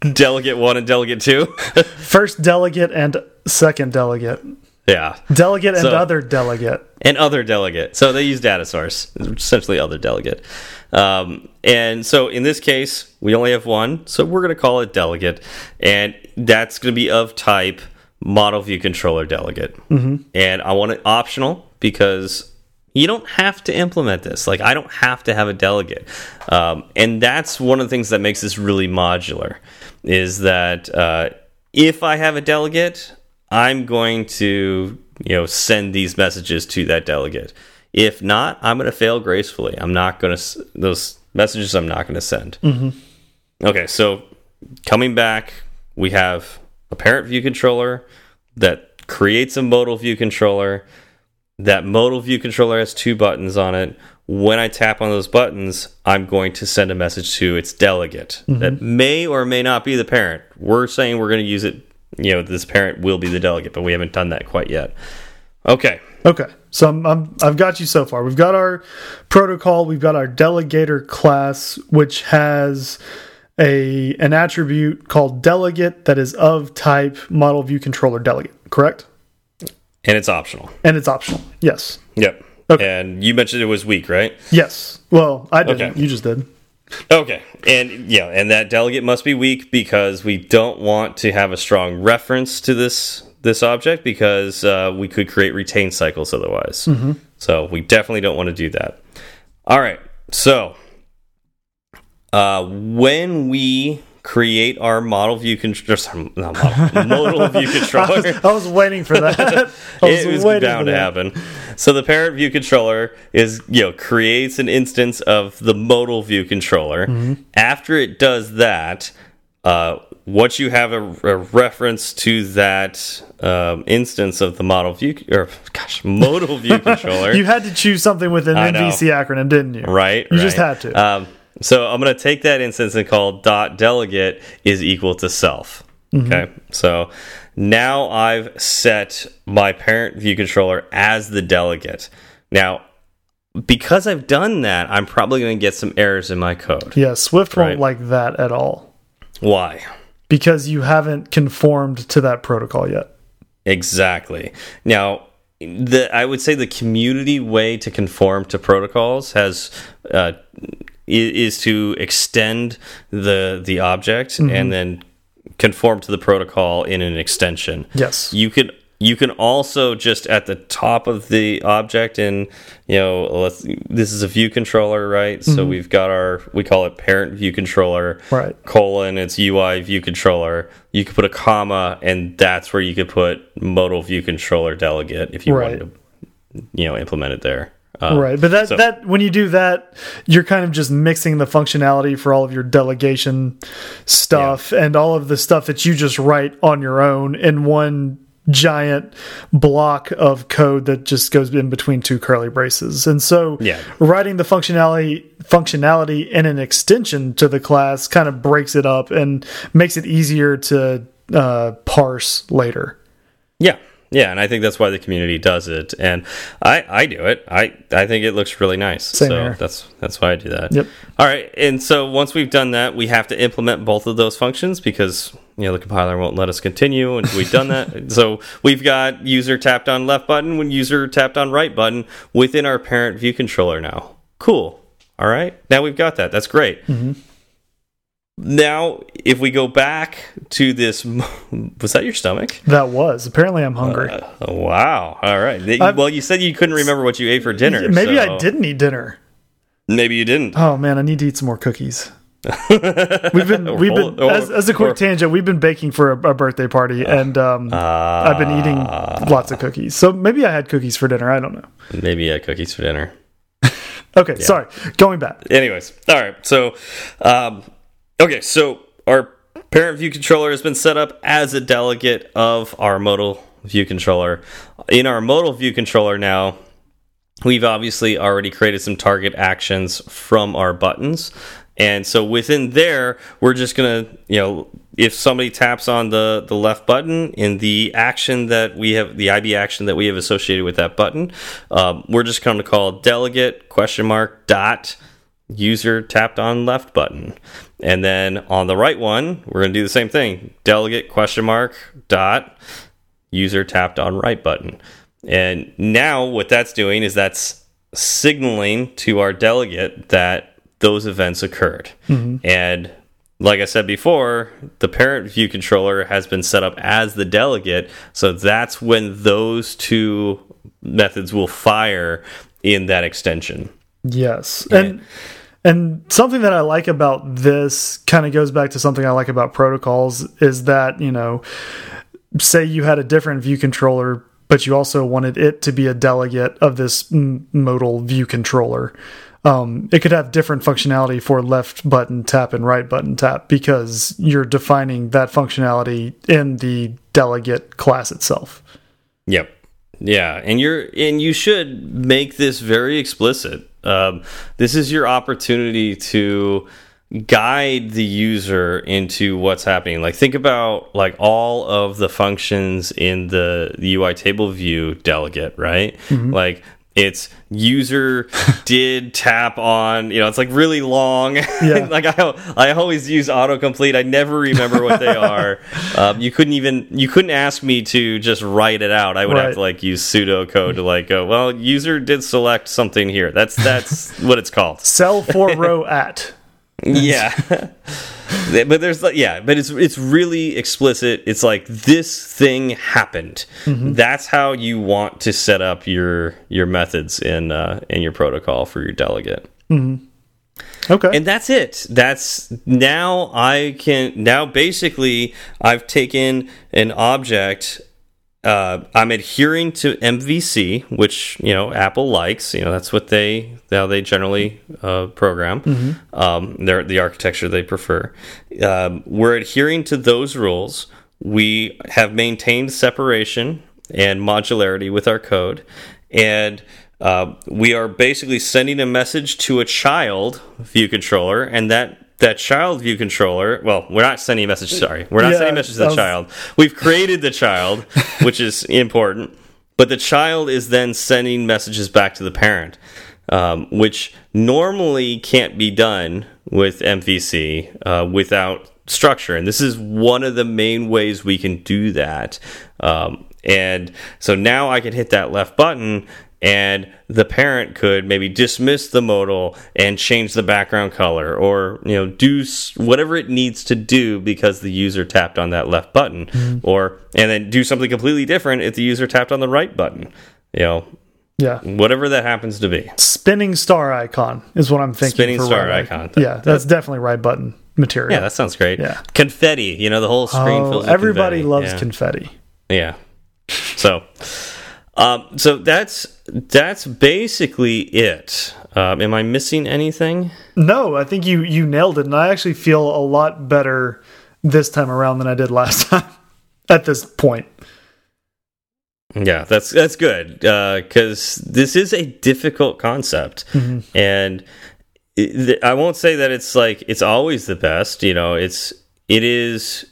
delegate one and delegate two. First delegate and second delegate. Yeah. Delegate so, and other delegate. And other delegate. So they use data source, essentially other delegate. Um, and so in this case, we only have one, so we're going to call it delegate, and that's going to be of type model view controller delegate. Mm -hmm. And I want it optional because you don't have to implement this. Like, I don't have to have a delegate. Um, and that's one of the things that makes this really modular is that uh, if I have a delegate, I'm going to you know send these messages to that delegate. If not, I'm going to fail gracefully. I'm not going to those messages. I'm not going to send. Mm -hmm. Okay, so coming back, we have a parent view controller that creates a modal view controller. That modal view controller has two buttons on it. When I tap on those buttons, I'm going to send a message to its delegate mm -hmm. that may or may not be the parent. We're saying we're going to use it, you know, this parent will be the delegate, but we haven't done that quite yet. Okay. Okay. So I'm, I'm, I've got you so far. We've got our protocol. We've got our delegator class, which has a an attribute called delegate that is of type model view controller delegate. Correct. And it's optional. And it's optional. Yes. Yep. Okay. And you mentioned it was weak, right? Yes. Well, I didn't. Okay. You just did. Okay. And yeah, and that delegate must be weak because we don't want to have a strong reference to this this object because uh, we could create retain cycles otherwise. Mm -hmm. So we definitely don't want to do that. All right. So uh, when we create our model view controller, modal view controller. I was, I was, waiting for that. Was it was bound to happen. So the parent view controller is you know creates an instance of the modal view controller. Mm -hmm. After it does that, uh, once you have a, a reference to that um, instance of the model view or gosh modal view controller, you had to choose something with an MVC acronym, didn't you? Right. You right. just had to. Um, so I'm going to take that instance and call dot delegate is equal to self. Mm -hmm. Okay. So now I've set my parent view controller as the delegate. Now, because I've done that, I'm probably going to get some errors in my code. Yeah, Swift right? won't like that at all. Why? Because you haven't conformed to that protocol yet. Exactly. Now, the I would say the community way to conform to protocols has uh, is to extend the the object mm -hmm. and then conform to the protocol in an extension. Yes. You could you can also just at the top of the object and you know let's this is a view controller right mm -hmm. so mm-hmm. we've got our we call it parent view controller right colon it's ui view controller you could put a comma and that's where you could put modal view controller delegate if you right. wanted to you know implement it there uh, right, but that so. that when you do that, you're kind of just mixing the functionality for all of your delegation stuff yeah. and all of the stuff that you just write on your own in one giant block of code that just goes in between two curly braces. And so yeah. writing the functionality functionality in an extension to the class kind of breaks it up and makes it easier to uh, parse later. Yeah, yeah, and I think that's why the community does it, and I I do it. I I think it looks really nice. Same so here. that's that's why I do that. Yep. All right, and so once we've done that, we have to implement both of those functions because you know the compiler won't let us continue, and we've done that. so we've got user tapped on left button when user tapped on right button within our parent view controller now. Cool. All right, now we've got that. That's great. Mm -hmm now if we go back to this was that your stomach? That was. Apparently i'm hungry. Uh, wow. All right. Well you said you couldn't remember what you ate for dinner maybe so. i didn't eat dinner. Maybe you didn't. Oh man i need to eat some more cookies. We've been we've been as, as a quick or, tangent we've been baking for a, a birthday party uh, and um, uh, i've been eating lots of cookies. So maybe i had cookies for dinner. I don't know. Maybe i had cookies for dinner. Okay yeah. sorry. Going back. Anyways all right. So um, Okay, so our parent view controller has been set up as a delegate of our modal view controller. In our modal view controller now, we've obviously already created some target actions from our buttons. And so within there, we're just going to, you know, if somebody taps on the, the left button in the action that we have, the IB action that we have associated with that button, um, we're just going to call delegate question mark dot user tapped on left button. And then on the right one, we're going to do the same thing. Delegate question mark dot user tapped on right button. And now what that's doing is that's signaling to our delegate that those events occurred. Mm -hmm. And like I said before, the parent view controller has been set up as the delegate. So that's when those two methods will fire in that extension. Yes. And, and And something that I like about this kind of goes back to something I like about protocols is that, you know, say you had a different view controller, but you also wanted it to be a delegate of this modal view controller. Um, it could have different functionality for left button tap and right button tap because you're defining that functionality in the delegate class itself. Yep. Yeah, and you're and you should make this very explicit. Um, this is your opportunity to guide the user into what's happening. Like think about like all of the functions in the, the UI table view delegate, right? Mm -hmm. Like it's user did tap on you know it's like really long. Yeah. like I, I always use autocomplete. I never remember what they are. Um, you couldn't even you couldn't ask me to just write it out. I would right. have to like use pseudocode to like go well user did select something here. That's that's what it's called. Cell for row at yeah. But there's like yeah but it's it's really explicit. It's like this thing happened. Mm -hmm. that's how you want to set up your your methods in uh in your protocol for your delegate. Mm -hmm. okay. And that's it. That's now i can now basically i've taken an object uh, I'm adhering to MVC, which you know Apple likes. You know that's what they how they generally uh, program. Mm -hmm. um, they're the architecture they prefer. Um, we're adhering to those rules. We have maintained separation and modularity with our code, and uh, we are basically sending a message to a child view controller, and that that child view controller. Well, we're not sending a message. Sorry, we're not yeah, sending a message to the was... child. We've created the child, which is important. But the child is then sending messages back to the parent, um, which normally can't be done with MVC uh, without structure. And this is one of the main ways we can do that. Um, and so now I can hit that left button and the parent could maybe dismiss the modal and change the background color or you know do whatever it needs to do because the user tapped on that left button. Mm -hmm. or and then do something completely different if the user tapped on the right button. You know yeah. whatever that happens to be. Spinning star icon is what i'm thinking spinning star right icon. That, yeah that's that, definitely right button material. Yeah that sounds great. Yeah. Confetti you know the whole screen oh, fills everybody confetti. loves yeah. confetti. Yeah. So um, so that's that's basically it. Um, am I missing anything? No, I think you you nailed it, and I actually feel a lot better this time around than I did last time. At this point. Yeah, that's that's good because uh, this is a difficult concept, mm -hmm. and it, I won't say that it's like it's always the best. You know, it's it is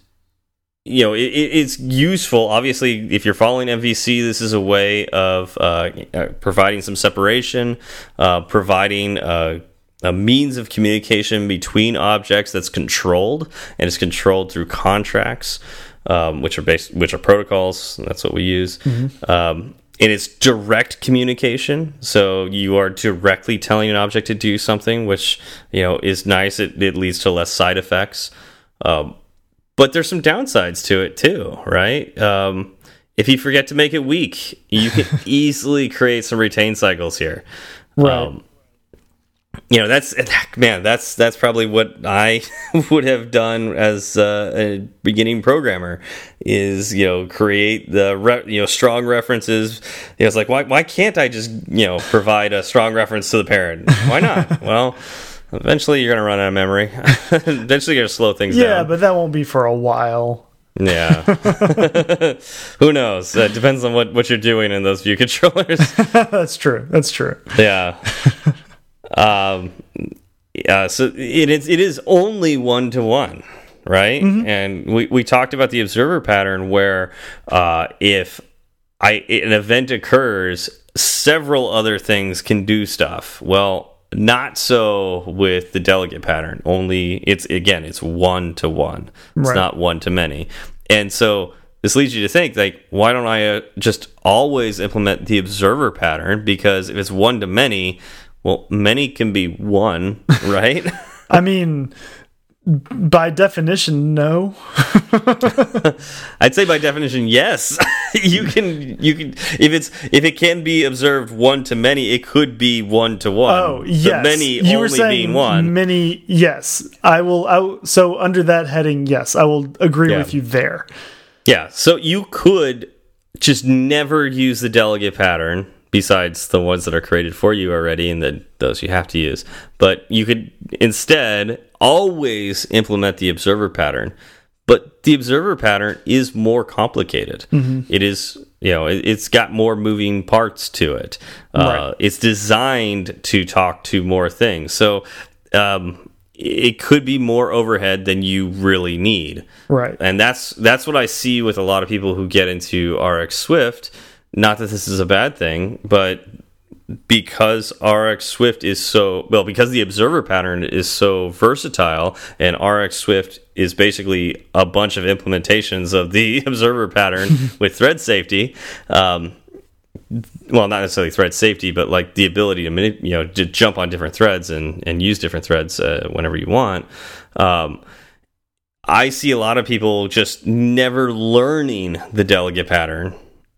you know, it, it's useful. Obviously, if you're following MVC, this is a way of uh, uh, providing some separation, uh, providing uh, a means of communication between objects that's controlled, and it's controlled through contracts, um, which are based, which are protocols. That's what we use. Mm -hmm. um, and it's direct communication, so you are directly telling an object to do something, which you know is nice. It, it leads to less side effects. Um, but there's some downsides to it too, right? Um, if you forget to make it weak, you can easily create some retain cycles here. Right. Um, you know that's man that's that's probably what i would have done as uh, a beginning programmer is you know create the you know strong references you know, it's like why why can't i just you know provide a strong reference to the parent why not well Eventually, you're going to run out of memory. Eventually, you're going to slow things yeah, down. Yeah, but that won't be for a while. Yeah. Who knows? It depends on what, what you're doing in those view controllers. That's true. That's true. Yeah. um, yeah. So it is, it is only one to one, right? Mm -hmm. And we, we talked about the observer pattern where uh, if I an event occurs, several other things can do stuff. Well, not so with the delegate pattern. Only it's again, it's one to one. It's right. not one to many. And so this leads you to think like, why don't I uh, just always implement the observer pattern? Because if it's one to many, well, many can be one, right? I mean, by definition, no. I'd say by definition, yes. you can you can if it's if it can be observed one to many, it could be one to one. Oh yes, the many you were only saying being one. Many, yes. I will. I so under that heading, yes, I will agree Yeah. with you there. Yeah, so you could just never use the delegate pattern besides the ones that are created for you already and the, those you have to use. But you could instead always implement the observer pattern. But the observer pattern is more complicated. It is, you know, it, it's got more moving parts to it. Uh, It's designed to talk to more things. So um, it could be more overhead than you really need Right. and that's that's what I see with a lot of people who get into RX Swift. Not that this is a bad thing, but because RX Swift is so well, because the observer pattern is so versatile, and RX Swift is basically a bunch of implementations of the observer pattern with thread safety. Um, well, not necessarily thread safety, but like the ability to you know to jump on different threads and and use different threads uh, whenever you want. Um, I see a lot of people just never learning the delegate pattern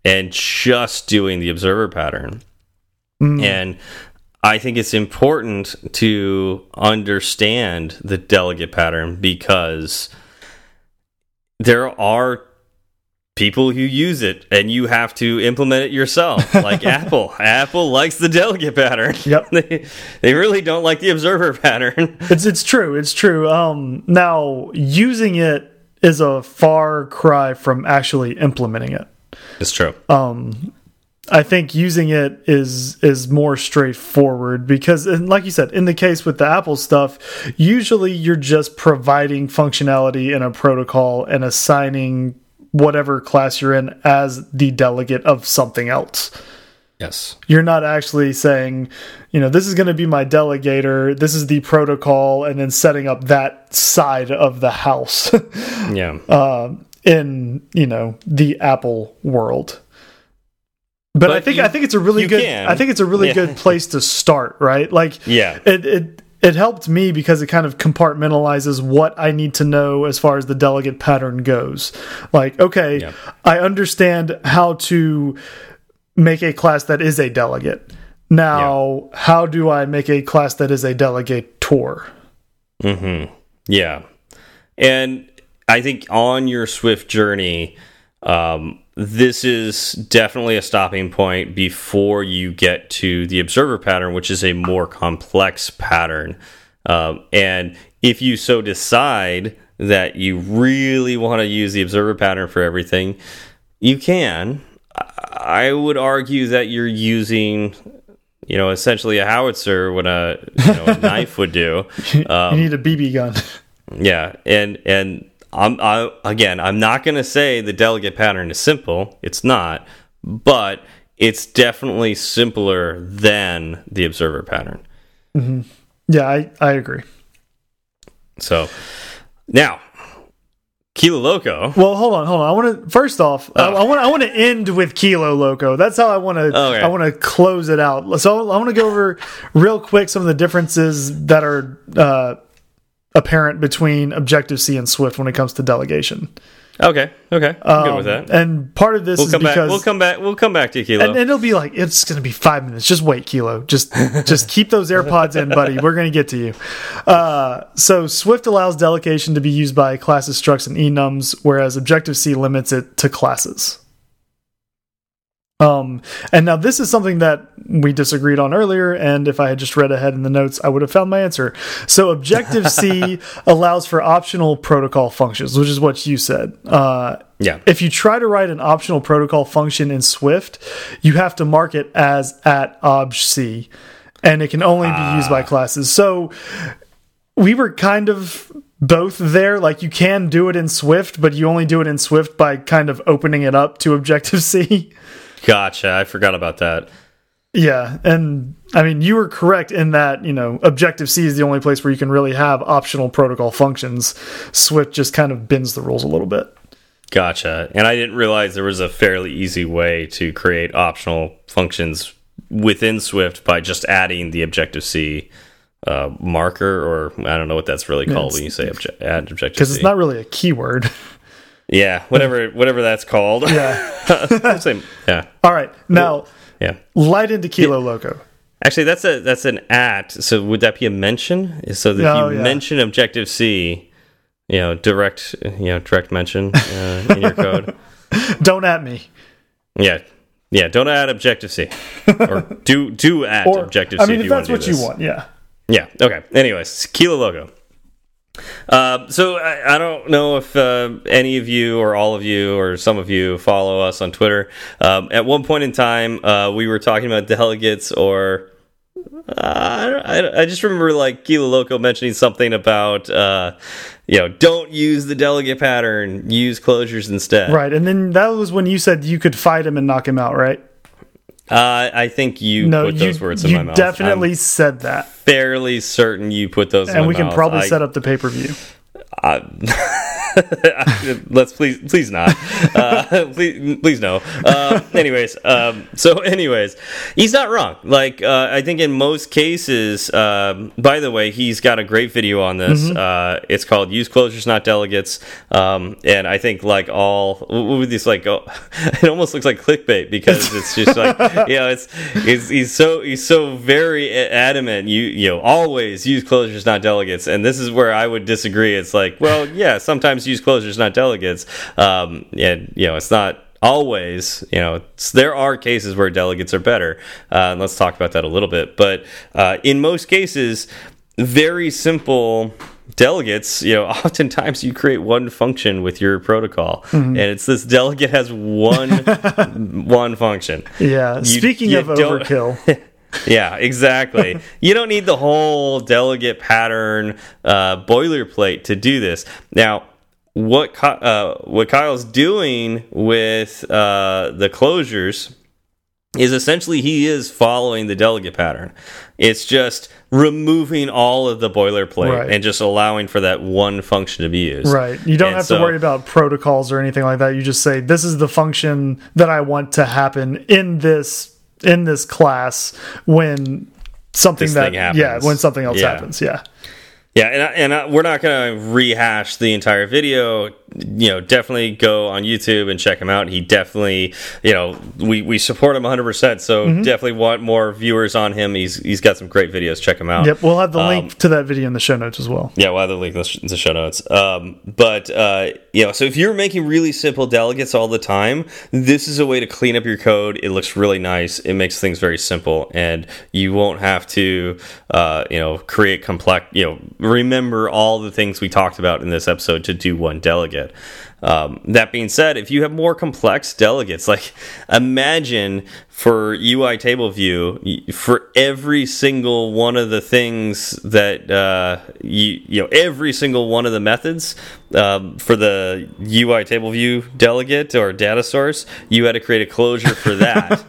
and just doing the observer pattern. And I think it's important to understand the delegate pattern because there are people who use it and you have to implement it yourself like apple apple likes the delegate pattern Yep. they, they really don't like the observer pattern It's it's true. It's true. Um, now using it is a far cry from actually implementing it. It's true. Um, I think using it is is more straightforward because, and like you said, in the case with the Apple stuff, usually you're just providing functionality in a protocol and assigning whatever class you're in as the delegate of something else. yes. You're not actually saying, you know, this is going to be my delegator, this is the protocol, and then setting up that side of the house. Yeah um, in, you know, the Apple world. But, I think you- I think it's a really good can. I think it's a really Yeah. good place to start, right? Like Yeah. it it it helped me because it kind of compartmentalizes what I need to know as far as the delegate pattern goes. Like, okay, Yeah. I understand how to make a class that is a delegate. Now, how do I make a class that is a delegator? Mm-hmm. Yeah. And I think on your Swift journey, um, this is definitely a stopping point before you get to the observer pattern, which is a more complex pattern. Um, and if you so decide that you really want to use the observer pattern for everything, you can. I would argue that you're using, you know, essentially a howitzer what a, you know, a knife would do. Uh, you need a BB gun. yeah, and and I'm I, again, I'm not going to say the delegate pattern is simple. It's not, but it's definitely simpler than the observer pattern. yeah, I, I agree. So now, Kilo Loco. Well, hold on, hold on. I want to first off, I, I want I want to end with Kilo Loco. That's how I want to Okay. I want to close it out. So I want to go over real quick some of the differences that are uh, apparent between Objective C and Swift when it comes to delegation. Okay, okay, I'm good with that. And part of this We'll is come back. because We'll come back. We'll come back to you, Kilo. and, and it'll be like it's going to be five minutes. Just wait, Kilo. Just just keep those AirPods in, buddy. We're going to get to you. Uh, so Swift allows delegation to be used by classes, structs, and enums, whereas Objective C limits it to classes. Um, and now this is something that we disagreed on earlier, and if I had just read ahead in the notes, I would have found my answer. So Objective C allows for optional protocol functions, which is what you said. Uh, yeah, if you try to write an optional protocol function in Swift, you have to mark it as at Obj C, and it can only be used by classes. So we were kind of both there. Like you can do it in Swift, but you only do it in Swift by kind of opening it up to Objective C. gotcha. I forgot about that. yeah, and I mean you were correct in that you know Objective C is the only place where you can really have optional protocol functions. Swift just kind of bends the rules a little bit. Gotcha. And I didn't realize there was a fairly easy way to create optional functions within Swift by just adding the Objective C uh, marker, or I don't know what that's really called when you say obje add objective because it's not really a keyword. Yeah, whatever whatever that's called. Yeah. Same. Yeah. All right, now Yeah. light into Kilo Loco. Actually, that's a that's an at. So would that be a mention? So that Oh, if you yeah. mention Objective C, you know, direct, you know, direct mention uh, in your code. Don't at me. Yeah, yeah. Don't add Objective C, or do do add Objective C. I mean, if if that's want what do you want, yeah. Yeah. Okay. Anyways, Kilo Loco. Uh, so I, I don't know if uh, any of you or all of you or some of you follow us on Twitter. Um, at one point in time, uh, we were talking about delegates, or uh, I, I just remember like Kilo Loco mentioning something about uh, you know don't use the delegate pattern, use closures instead. Right, and then that was when you said you could fight him and knock him out, right? Uh, I think you No, put you, those words in you my mouth. definitely said that, fairly certain you put those. in and we can probably I- set up the pay per view. Uh, let's please please not. Uh, please please no. Uh, anyways um, so anyways he's not wrong. Like uh, i think in most cases um, by the way he's got a great video on this. Mm-hmm. uh, it's called use closures not delegates. Um, and i think like all with these like oh, it almost looks like clickbait because it's just like you know it's, it's he's so he's so very adamant you you know always use closures not delegates. And this is where i would disagree. It's like well yeah sometimes use closures not delegates. Um and you know it's not always you know there are cases where delegates are better. Uh, and let's talk about that a little bit. But uh, in most cases very simple delegates you know oftentimes you create one function with your protocol. And it's this delegate has one one function. Yeah. You- Speaking you of overkill, yeah, exactly. you don't need the whole delegate pattern uh, boilerplate to do this. Now, what uh, what Kyle's doing with uh, the closures is essentially he is following the delegate pattern. It's just removing all of the boilerplate Right. and just allowing for that one function to be used. right? You don't And have so- to worry about protocols or anything like that. You just say this is the function that I want to happen in this in this class when something This that happens. yeah when something else Yeah. happens. Yeah. Yeah, and I, and I, we're not going to rehash the entire video. You know, definitely go on YouTube and check him out. He definitely, you know, we, we support him 100. percent So Mm-hmm. definitely want more viewers on him. He's he's got some great videos. Check him out. Yep. We'll have the Um, link to that video in the show notes as well. Yeah, we'll have the link in the in the show notes. Um, but uh, you know, so if you're making really simple delegates all the time, this is a way to clean up your code. It looks really nice. It makes things very simple, and you won't have to, uh, you know, create complex. You know, remember all the things we talked about in this episode to do one delegate. Um, that being said, if you have more complex delegates, like imagine for UI table view, for every single one of the things that uh, you you know, every single one of the methods um, for the UI table view delegate or data source, you had to create a closure for that.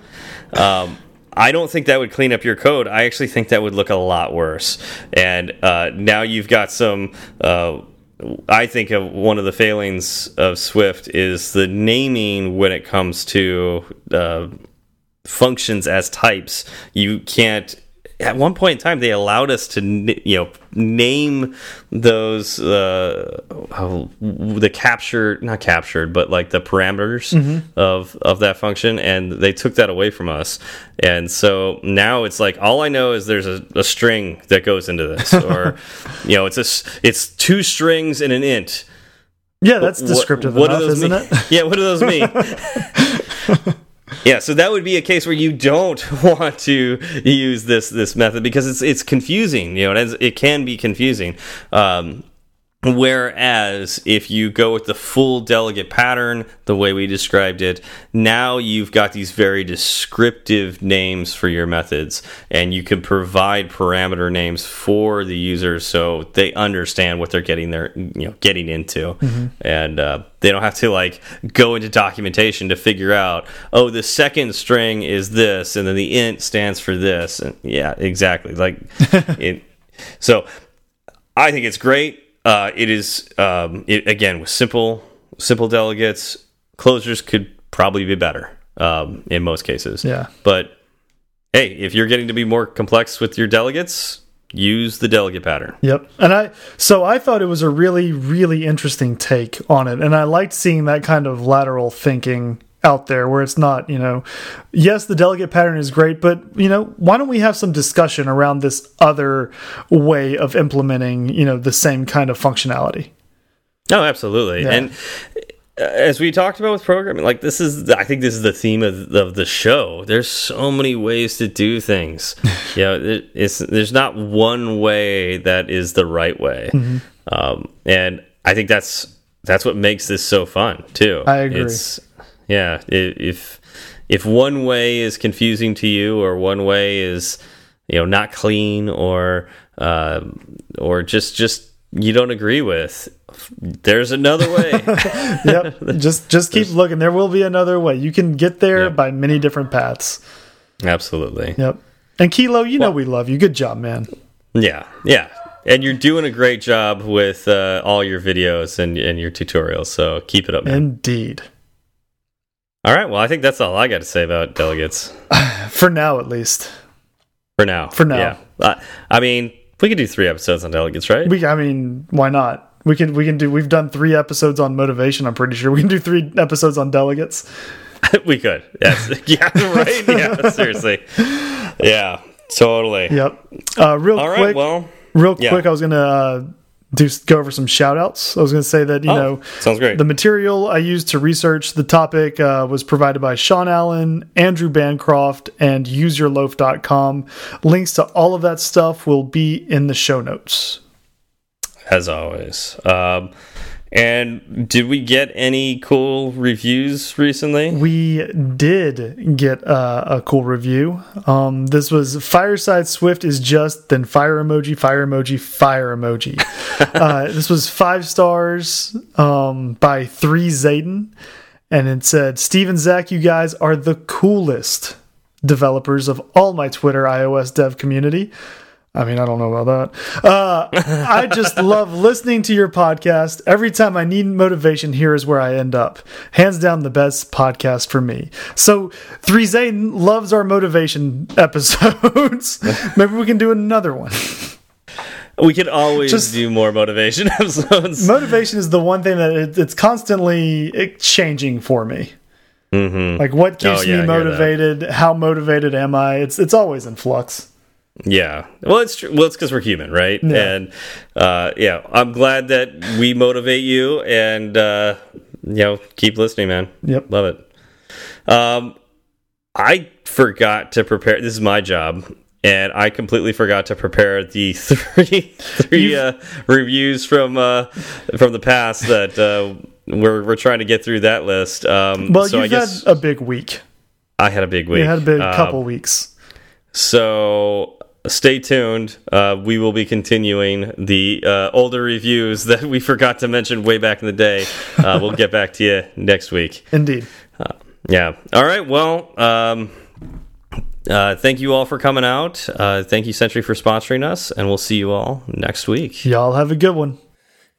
um, I don't think that would clean up your code. I actually think that would look a lot worse. And uh, now you've got some. Uh, I think of one of the failings of Swift is the naming when it comes to uh, functions as types. You can't. At one point in time, they allowed us to, you know, name those uh, oh, the captured, not captured, but like the parameters of of that function, and they took that away from us. And so now it's like all I know is there's a, a string that goes into this, or you know, it's a it's two strings and an int. Yeah, that's What- descriptive what do enough, those isn't mean? it? yeah, what do those mean? yeah, so that would be a case where you don't want to use this this method because it's it's confusing. You know, it, can be confusing. Um, Whereas if you go with the full delegate pattern, the way we described it, now you've got these very descriptive names for your methods, and you can provide parameter names for the users so they understand what they're getting their you know getting into, and uh, they don't have to like go into documentation to figure out oh the second string is this, and then the int stands for this, and yeah, exactly like it. So I think it's great. Uh, it is um, it, again with simple simple delegates. Closures could probably be better um, in most cases. Yeah. But hey, if you're getting to be more complex with your delegates, use the delegate pattern. Yep. And I so I thought it was a really really interesting take on it and I liked seeing that kind of lateral thinking out there where it's not, you know, yes, the delegate pattern is great, but you know, why don't we have some discussion around this other way of implementing, you know, the same kind of functionality? Oh, absolutely. Yeah. And as we talked about with programming, like this is, I think this is the theme of, of the show. There's so many ways to do things. you know, it's there's not one way that is the right way, mm -hmm. um, and I think that's that's what makes this so fun too. I agree. It's, yeah, if if one way is confusing to you, or one way is you know not clean, or uh, or just just you don't agree with there's another way. Yep just just keep looking. There will be another way. You can get there yep. by many different paths. Absolutely. Yep. And kilo you well, know we love you. Good job man. Yeah yeah. And you're doing a great job with uh, all your videos and, and your tutorials so keep it up man. indeed all right well i think that's all i got to say about delegates for now at least for now for now yeah uh, i mean we could do three episodes on delegates, right? We, I mean, why not? We can, we can do. We've done three episodes on motivation. I'm pretty sure we can do three episodes on delegates. we could. Yes. yeah. Right. Yeah. seriously. Yeah. Totally. Yep. Uh, real All quick. Right, well. Real yeah. quick, I was gonna uh, do go over some shout outs. I was going to say that, you oh, know, sounds great. The material I used to research the topic uh, was provided by Sean Allen, Andrew Bancroft, and useyourloaf.com. Links to all of that stuff will be in the show notes. As always. Um, and did we get any cool reviews recently? We did get uh, a cool review. Um, this was Fireside Swift is just then fire emoji, fire emoji, fire emoji. uh, this was five stars um, by three Zayden, and it said, "Steve and Zach, you guys are the coolest developers of all my Twitter iOS dev community." I mean, I don't know about that. Uh, I just love listening to your podcast. Every time I need motivation, here is where I end up. Hands down, the best podcast for me. So, Three Zayden loves our motivation episodes. Maybe we can do another one. We could always just, do more motivation episodes. Motivation is the one thing that it, it's constantly changing for me. Mm -hmm. Like what keeps oh, yeah, me motivated? How motivated am I? It's it's always in flux. Yeah. Well, it's true. Well, it's because we're human, right? Yeah. And uh, yeah, I'm glad that we motivate you, and uh, you know, keep listening, man. Yep, love it. Um, I forgot to prepare. This is my job, and I completely forgot to prepare the three three uh, reviews from uh, from the past that uh, we're we're trying to get through that list. Um, well, so you've I guess had a big week. I had a big week. You had a big couple um, weeks. So stay tuned. Uh, we will be continuing the uh, older reviews that we forgot to mention way back in the day. Uh, we'll get back to you next week. Indeed. Uh, yeah. All right. Well, um, uh, thank you all for coming out. Uh, thank you, Sentry, for sponsoring us, and we'll see you all next week. Y'all have a good one.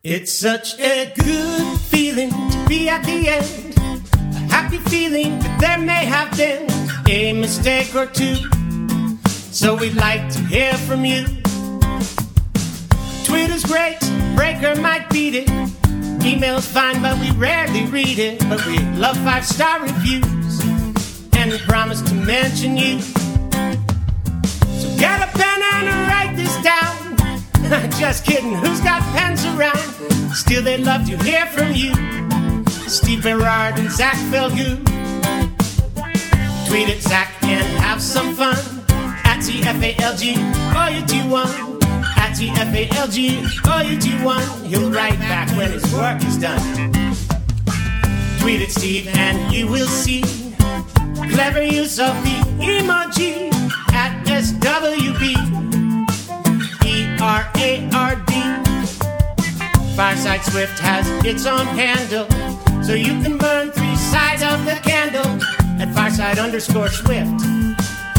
It's such a good feeling to be at the end. A happy feeling that there may have been a mistake or two so we'd like to hear from you. Twitter's great, Breaker might beat it. Email's fine, but we rarely read it. But we love five star reviews, and we promise to mention you. So get a pen and write this down. Just kidding, who's got pens around? Still, they'd love to hear from you. Steve Berard and Zach Falgout. Tweet at Zach and have some fun. At TFALG, all you do one. At TFALG, all you do one. He'll write back when his work is done. Tweet at Steve and you will see clever use of the emoji at SWB. E-R-A-R-D. Fireside Swift has its own handle, so you can burn three sides of the candle at Fireside underscore Swift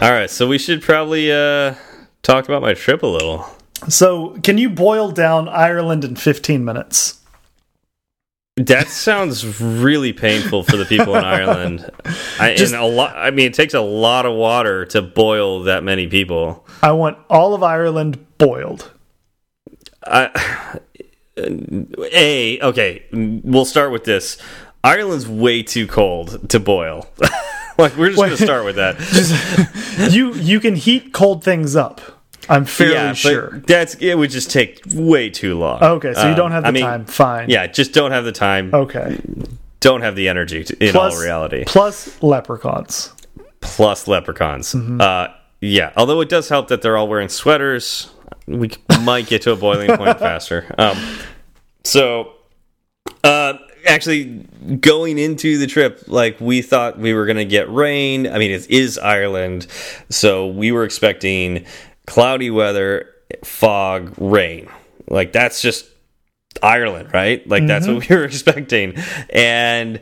All right, so we should probably uh, talk about my trip a little. So, can you boil down Ireland in 15 minutes? That sounds really painful for the people in Ireland. I, Just- and a lot. I mean, it takes a lot of water to boil that many people. I want all of Ireland boiled. I, a okay, we'll start with this. Ireland's way too cold to boil. like we're just gonna start with that. you you can heat cold things up. I'm fairly yeah, sure. that's it. Would just take way too long. Okay, so you don't Um, have the I mean, time. Fine. Yeah, just don't have the time. Okay. Don't have the energy. To, in Plus- all reality, Plus leprechauns. plus leprechauns. Mm-hmm. Uh, yeah, although it does help that they're all wearing sweaters, we might get to a boiling point faster. Um, so, uh, actually, going into the trip, like we thought we were going to get rain. I mean, it is Ireland, so we were expecting cloudy weather, fog, rain. Like that's just Ireland, right? Like that's what mm-hmm. we were expecting, and.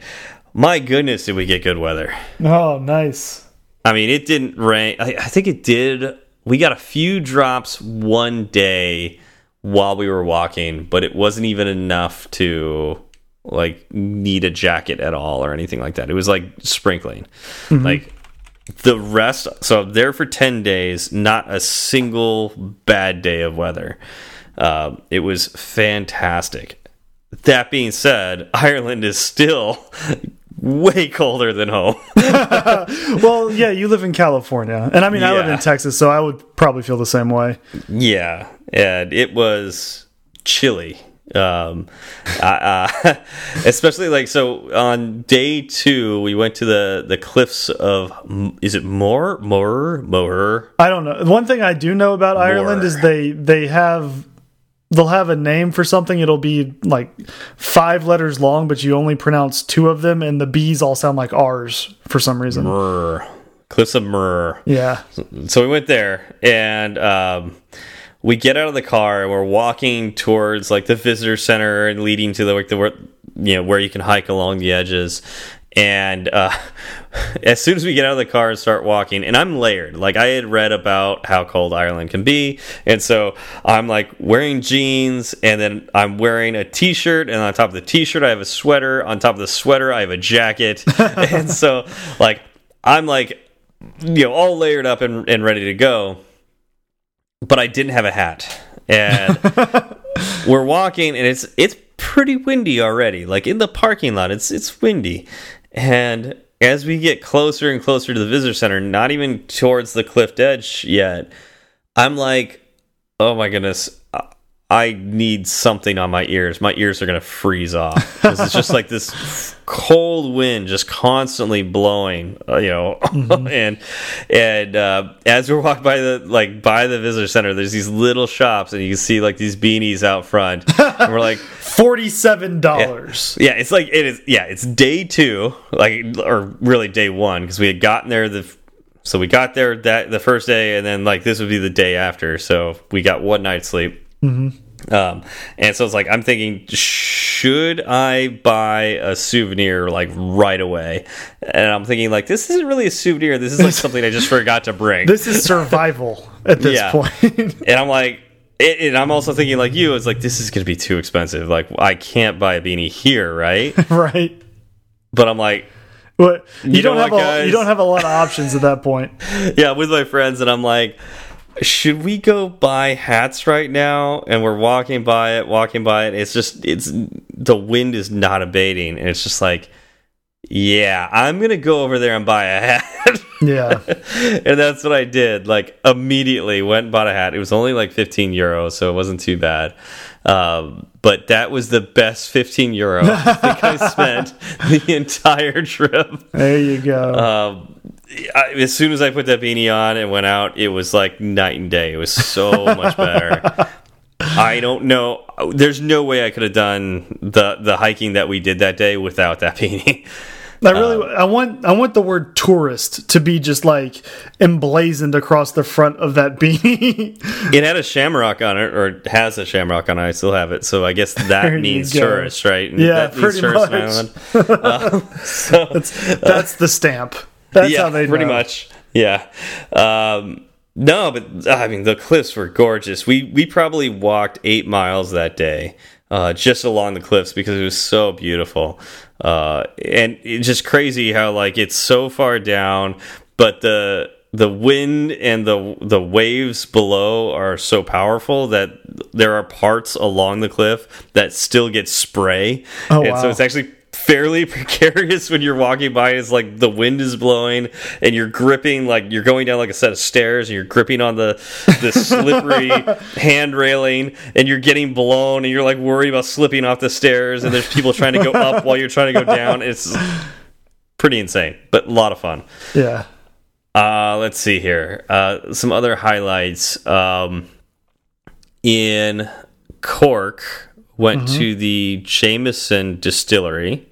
My goodness, did we get good weather? Oh, nice. I mean, it didn't rain. I, I think it did. We got a few drops one day while we were walking, but it wasn't even enough to like need a jacket at all or anything like that. It was like sprinkling. Like the rest, so I'm there for 10 days, not a single bad day of weather. Um, it was fantastic. That being said, Ireland is still way colder than home. Well, yeah, you live in California, and I mean, I live in Texas, so I would probably feel the same way. Yeah, and it was chilly. Um, I, uh, especially like so on day two, we went to the the cliffs of is it Moher Moher Moher? I don't know. One thing I do know about Ireland is they they have they'll have a name for something. It'll be like five letters long, but you only pronounce two of them, and the B's all sound like R's for some reason. Murr. Cliffs of Murr. Yeah. So we went there and um, we get out of the car and we're walking towards like the visitor center and leading to the like the where you know where you can hike along the edges. And uh, as soon as we get out of the car and start walking, and I'm layered, like I had read about how cold Ireland can be, and so I'm like wearing jeans, and then I'm wearing a t-shirt, and on top of the t-shirt I have a sweater. On top of the sweater I have a jacket, and so like I'm like you know all layered up and, and ready to go but i didn't have a hat. And we're walking and it's it's pretty windy already. Like in the parking lot it's it's windy. And as we get closer and closer to the visitor center not even towards the cliff edge yet i'm like oh my goodness I- need something on my ears. My ears are going to freeze off because it's just like this cold wind just constantly blowing, uh, you know. and and uh, as we're walking by the like by the visitor center, there's these little shops, and you can see like these beanies out front. and we're like, Forty-seven dollars. yeah, it's like it is. Yeah, it's day two, like or really day one because we had gotten there the. So we got there that the first day, and then like this would be the day after. So we got one night's sleep. Um, and so it's like I'm thinking, should I buy a souvenir like right away? And I'm thinking like this isn't really a souvenir. This is like something I just forgot to bring. This is survival at this Yeah. point. and I'm like, it, and I'm also thinking like you. It's like this is gonna be too expensive. Like I can't buy a beanie here, right? right. but I'm like, But you, You don't have what, a, you don't have a lot of options at that point. yeah, with my friends, and I'm like, should we go buy hats right now? And we're walking by it, walking by it. It's just, it's the wind is not abating, and it's just like, yeah, I'm gonna go over there and buy a hat. Yeah. and that's what I did. Like immediately went and bought a hat. It was only like 15 euros, so it wasn't too bad. Um, but that was the best 15 euro I think I spent the entire trip. There you go. Um, I, as soon as I put that beanie on and went out, it was like night and day. It was so much better. I don't know. There's no way I could have done the the hiking that we did that day without that beanie. I really, um, I want, I want the word tourist to be just like emblazoned across the front of that beanie. It had a shamrock on it, or has a shamrock on it. I still have it, so I guess that means tourist, right? And Yeah, pretty tourist much. Uh, so That's, that's the stamp. That's yeah, how they pretty know. much. yeah. Um, no, but I mean the cliffs were gorgeous. We we probably walked eight miles that day, uh, just along the cliffs because it was so beautiful. Uh, and it's just crazy how like it's so far down, but the the wind and the the waves below are so powerful that there are parts along the cliff that still get spray. Oh, and wow. so it's actually fairly precarious when you're walking by it's like the wind is blowing and you're gripping like you're going down like a set of stairs and you're gripping on the the slippery hand railing and you're getting blown and you're like worried about slipping off the stairs and there's people trying to go up while you're trying to go down it's pretty insane but a lot of fun Yeah. uh, let's see here. Uh, some other highlights. Um, in Cork, went to the Jameson distillery.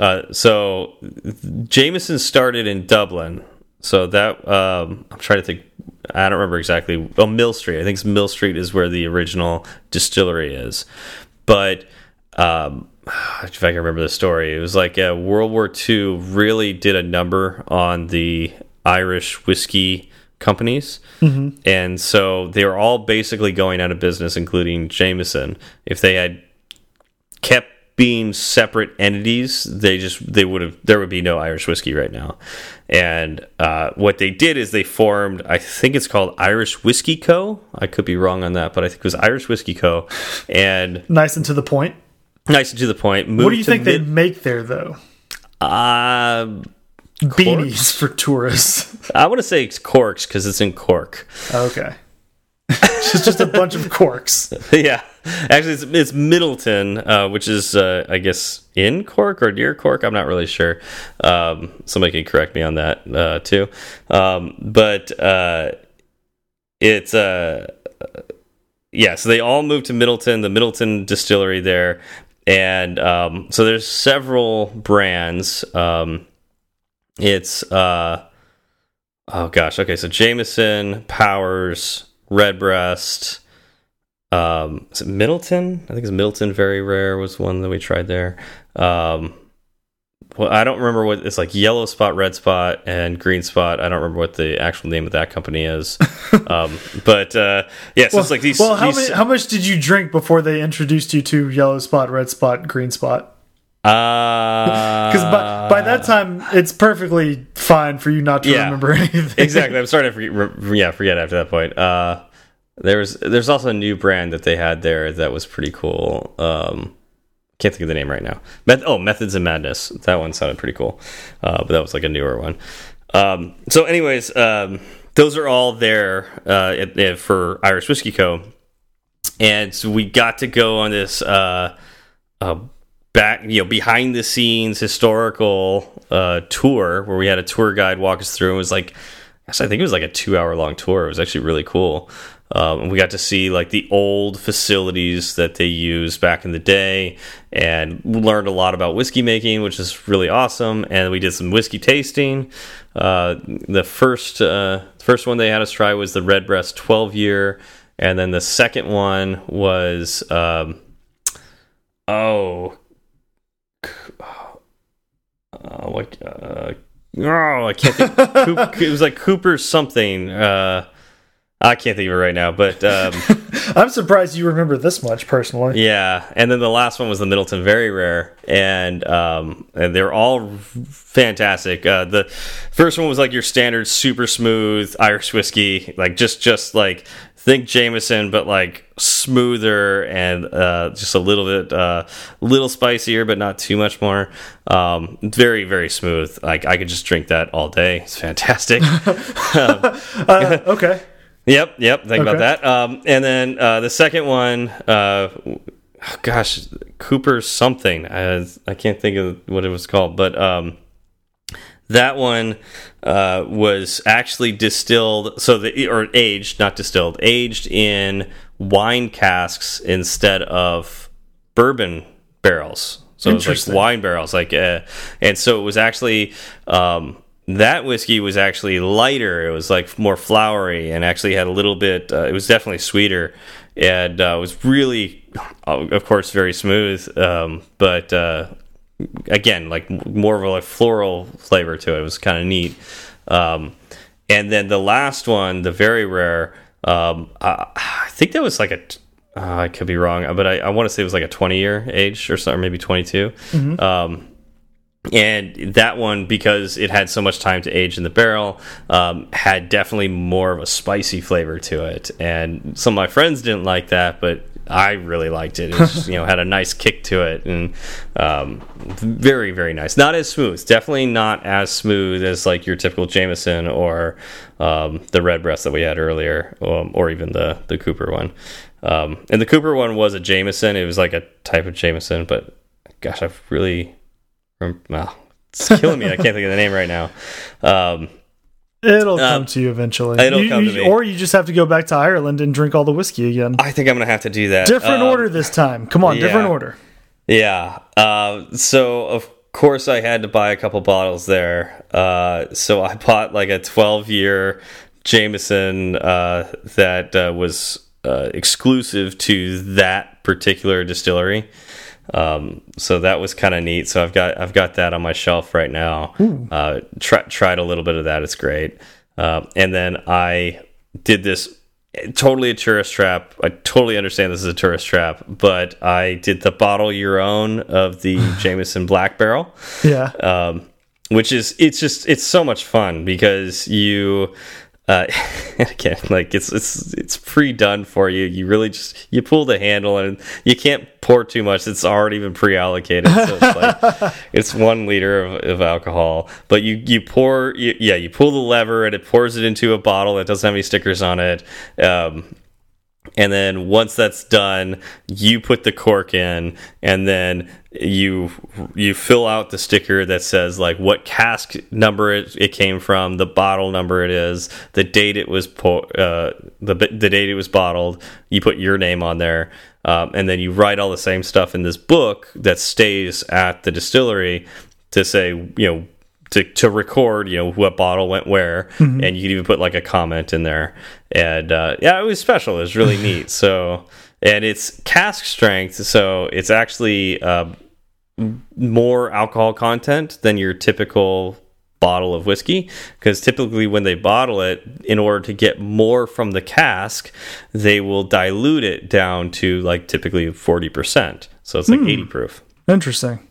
Uh, so Jameson started in Dublin. So that um, I'm trying to think. I don't remember exactly. Oh, Mill Street. I think it's Mill Street is where the original distillery is. But um, if I can remember the story, it was like uh, World War II really did a number on the Irish whiskey companies, and so they were all basically going out of business, including Jameson. If they had kept being separate entities, they just they would have there would be no Irish whiskey right now. And uh, what they did is they formed, I think it's called Irish Whiskey Co. I could be wrong on that, but I think it was Irish Whiskey Co. And Nice and to the point. nice and to the point. What do you think they make there, though? Uh, Beanies for tourists. I want to say it's Corks because it's in Cork. Okay. It's just a bunch of corks. yeah, actually, it's, it's Midleton, uh, which is, uh, I guess, in Cork or near Cork. I'm not really sure. Um, somebody can correct me on that uh, too. Um, but uh, it's uh, yeah. So they all moved to Midleton, the Middleton distillery there, and um, so there's several brands. Um, it's uh, oh gosh, okay. So Jameson, Powers, Redbreast. Um, is it Midleton? I think it's Midleton. Very rare was one that we tried there. Um, well, I don't remember what it's like. Yellow spot, red spot, and green spot. I don't remember what the actual name of that company is. um, but uh, yeah, so it's like these. well, how, these many, how much did you drink before they introduced you to yellow spot, red spot, green spot? Uh, Because by, by that time, it's perfectly fine for you not to Yeah. remember anything. exactly. I'm starting to forget, re- yeah, forget after that point. Uh, there was there's also a new brand that they had there that was pretty cool. Um, can't think of the name right now. Oh, Methods of Madness. That one sounded pretty cool, uh, but that was like a newer one. Um, so, anyways, um, those are all there uh, at, at- for Irish Whiskey Co. And so we got to go on this uh, uh, back, you know, behind the scenes historical uh, tour where we had a tour guide walk us through. It was like, I think it was like a two hour long tour. It was actually really cool. Um, and we got to see like the old facilities that they used back in the day and learned a lot about whiskey making, which is really awesome. And we did some whiskey tasting. Uh, the first uh, first one they had us try was the Redbreast 12 year. And then the second one was, um, oh, uh, what? Uh, oh, I can't think. Coop, it was like Cooper something. Uh, I can't think of it right now, but um, I'm surprised you remember this much personally. yeah. And then the last one was the Midleton Very Rare, and um, and they're all fantastic. Uh, the first one was like your standard super smooth Irish whiskey, like just just like think Jameson, but like smoother and uh, just a little bit uh, little spicier, but not too much more. Um, very very smooth. Like I could just drink that all day. It's fantastic. Uh, okay. Yep, yep. Think about that. Um, and then uh, the second one, uh, oh, gosh, Cooper something. I, I can't think of what it was called, but um, that one uh, was actually distilled, so the or aged, not distilled, aged in wine casks instead of bourbon barrels. So it was like wine barrels, like, uh, and so it was actually um, that whiskey was actually lighter. It was like more flowery, and actually had a little bit. Uh, it was definitely sweeter, and uh, was really, of course, very smooth. Um, but uh, again, like more of a like floral flavor to it. It was kind of neat. Um, and then the last one, the very rare, um, I, I think that was like a. Uh, I could be wrong, but I, I want to say it was like a 20 year age or something, maybe 22. Mm -hmm. um, and that one because it had so much time to age in the barrel um, had definitely more of a spicy flavor to it and some of my friends didn't like that but I really liked it. It you know had a nice kick to it and um, very very nice. Not as smooth, definitely not as smooth as like your typical Jameson or um, the Redbreast that we had earlier, um, or even the the Cooper one. Um, and the Cooper one was a Jameson. It was like a type of Jameson, but gosh, I've really well, it's killing me. I can't think of the name right now. Um, It'll um, come to you eventually. It'll you, come you, to me. Or you just have to go back to Ireland and drink all the whiskey again. I think I'm going to have to do that. Different um, order this time. Come on, yeah. different order. Yeah. Uh, so, of course, I had to buy a couple bottles there. Uh, so, I bought like a 12 year Jameson uh, that uh, was uh, exclusive to that particular distillery. Um, so that was kind of neat. So I've got I've got that on my shelf right now. Uh, try, tried a little bit of that. It's great. Uh, and then I did this totally a tourist trap. I totally understand this is a tourist trap, but I did the bottle your own of the Jameson Black Barrel. Yeah. Um, which is it's just it's so much fun because you uh, again, like it's it's it's pre-done for you. You really just you pull the handle and you can't pour too much. It's already been pre-allocated. So it's like it's one liter of, of alcohol, but you you pour you, yeah you pull the lever and it pours it into a bottle that doesn't have any stickers on it. Um, and then once that's done you put the cork in and then you you fill out the sticker that says like what cask number it, it came from the bottle number it is the date it was uh, the the date it was bottled you put your name on there um, and then you write all the same stuff in this book that stays at the distillery to say you know to to record, you know, what bottle went where, mm -hmm. and you can even put like a comment in there. And uh, yeah, it was special. It was really neat. So, and it's cask strength, so it's actually uh, more alcohol content than your typical bottle of whiskey because typically when they bottle it in order to get more from the cask they will dilute it down to like typically 40% so it's like mm. 80 proof interesting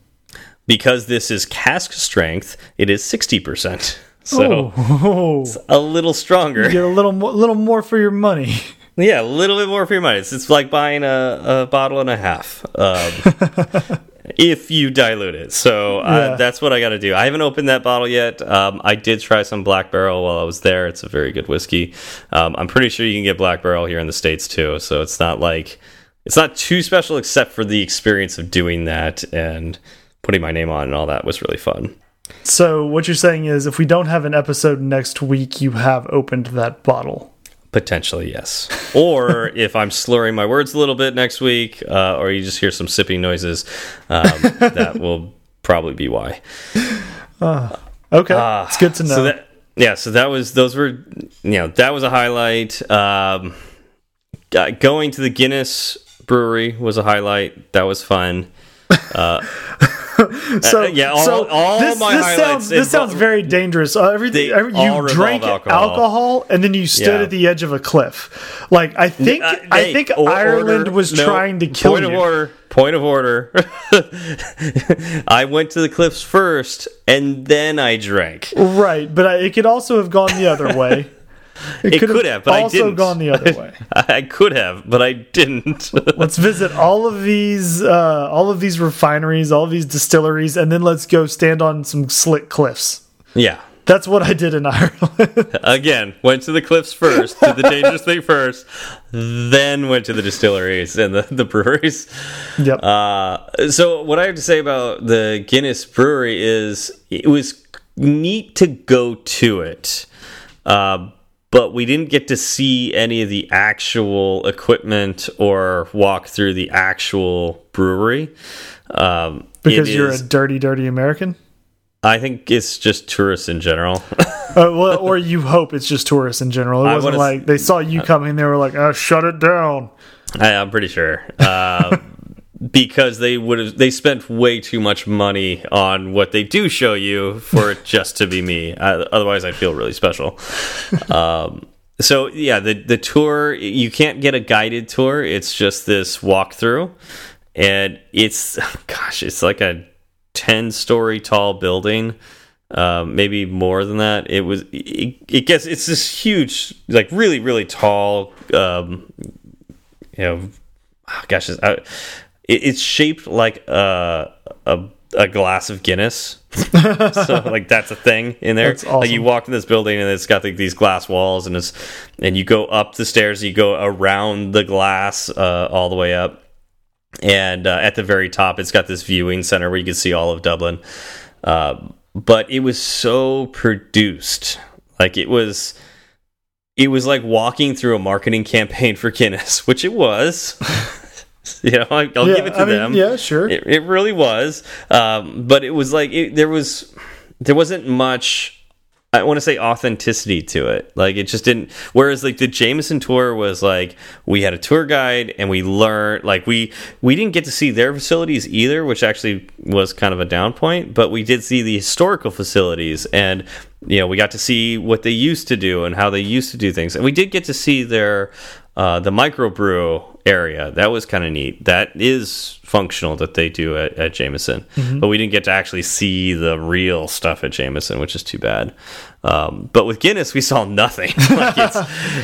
because this is cask strength, it is 60%. So oh. it's a little stronger. You get a little more, little more for your money. Yeah, a little bit more for your money. It's, it's like buying a, a bottle and a half. Um, if you dilute it. So uh, yeah. that's what I got to do. I haven't opened that bottle yet. Um, I did try some Black Barrel while I was there. It's a very good whiskey. Um, I'm pretty sure you can get Black Barrel here in the States too. So it's not like, it's not too special except for the experience of doing that. And putting my name on and all that was really fun. So what you're saying is if we don't have an episode next week, you have opened that bottle. Potentially, yes. or if I'm slurring my words a little bit next week, uh, or you just hear some sipping noises, um, that will probably be why. Uh, okay, uh, it's good to know. So that, yeah, so that was those were you know that was a highlight. Um, going to the Guinness Brewery was a highlight. That was fun. So uh, yeah, all, so all this, my this sounds this sounds very dangerous. Uh, everything every, you drank alcohol. alcohol. and then you stood yeah. at the edge of a cliff. Like I think uh, I think or, Ireland was no, trying to kill point you. Point of order. Point of order. I went to the cliffs first, and then I drank. Right, but I, it could also have gone the other way. It, it could, have, have, but I didn't. Also gone the other way. I could have, but I didn't. let's visit all of these, uh, all of these refineries, all of these distilleries, and then let's go stand on some slick cliffs. Yeah, that's what I did in Ireland. Again, went to the cliffs first, did the dangerous thing first, then went to the distilleries and the, the breweries. Yep. Uh, so, what I have to say about the Guinness Brewery is it was neat to go to it. Uh, but we didn't get to see any of the actual equipment or walk through the actual brewery. Um, because you're is, a dirty, dirty American? I think it's just tourists in general. uh, well, or you hope it's just tourists in general. It wasn't like they saw you coming, they were like, oh, "Shut it down." I, am pretty sure. Uh, because they would have they spent way too much money on what they do show you for it just to be me. I, otherwise, I feel really special. Um, so yeah, the the tour you can't get a guided tour. It's just this walkthrough, and it's gosh, it's like a ten story tall building. Um, maybe more than that. It was. It, it gets. It's this huge, like really, really tall. Um, you know, oh, gosh, it's, I, it's shaped like a a, a glass of Guinness. so like that's a thing in there. Awesome. Like you walk in this building and it's got like, these glass walls and it's and you go up the stairs. You go around the glass uh, all the way up, and uh, at the very top, it's got this viewing center where you can see all of Dublin. Uh, but it was so produced, like it was it was like walking through a marketing campaign for Guinness, which it was. you know, I'll yeah, give it to I them. Mean, yeah, sure. It, it really was, um, but it was like it, there was there wasn't much. I want to say authenticity to it. Like it just didn't. Whereas like the Jameson tour was like we had a tour guide and we learned like we we didn't get to see their facilities either, which actually was kind of a down point. But we did see the historical facilities and you know we got to see what they used to do and how they used to do things, and we did get to see their uh, the microbrew area. That was kind of neat. That is functional that they do at, at Jameson, mm -hmm. but we didn't get to actually see the real stuff at Jameson, which is too bad. Um, but with Guinness, we saw nothing. like it's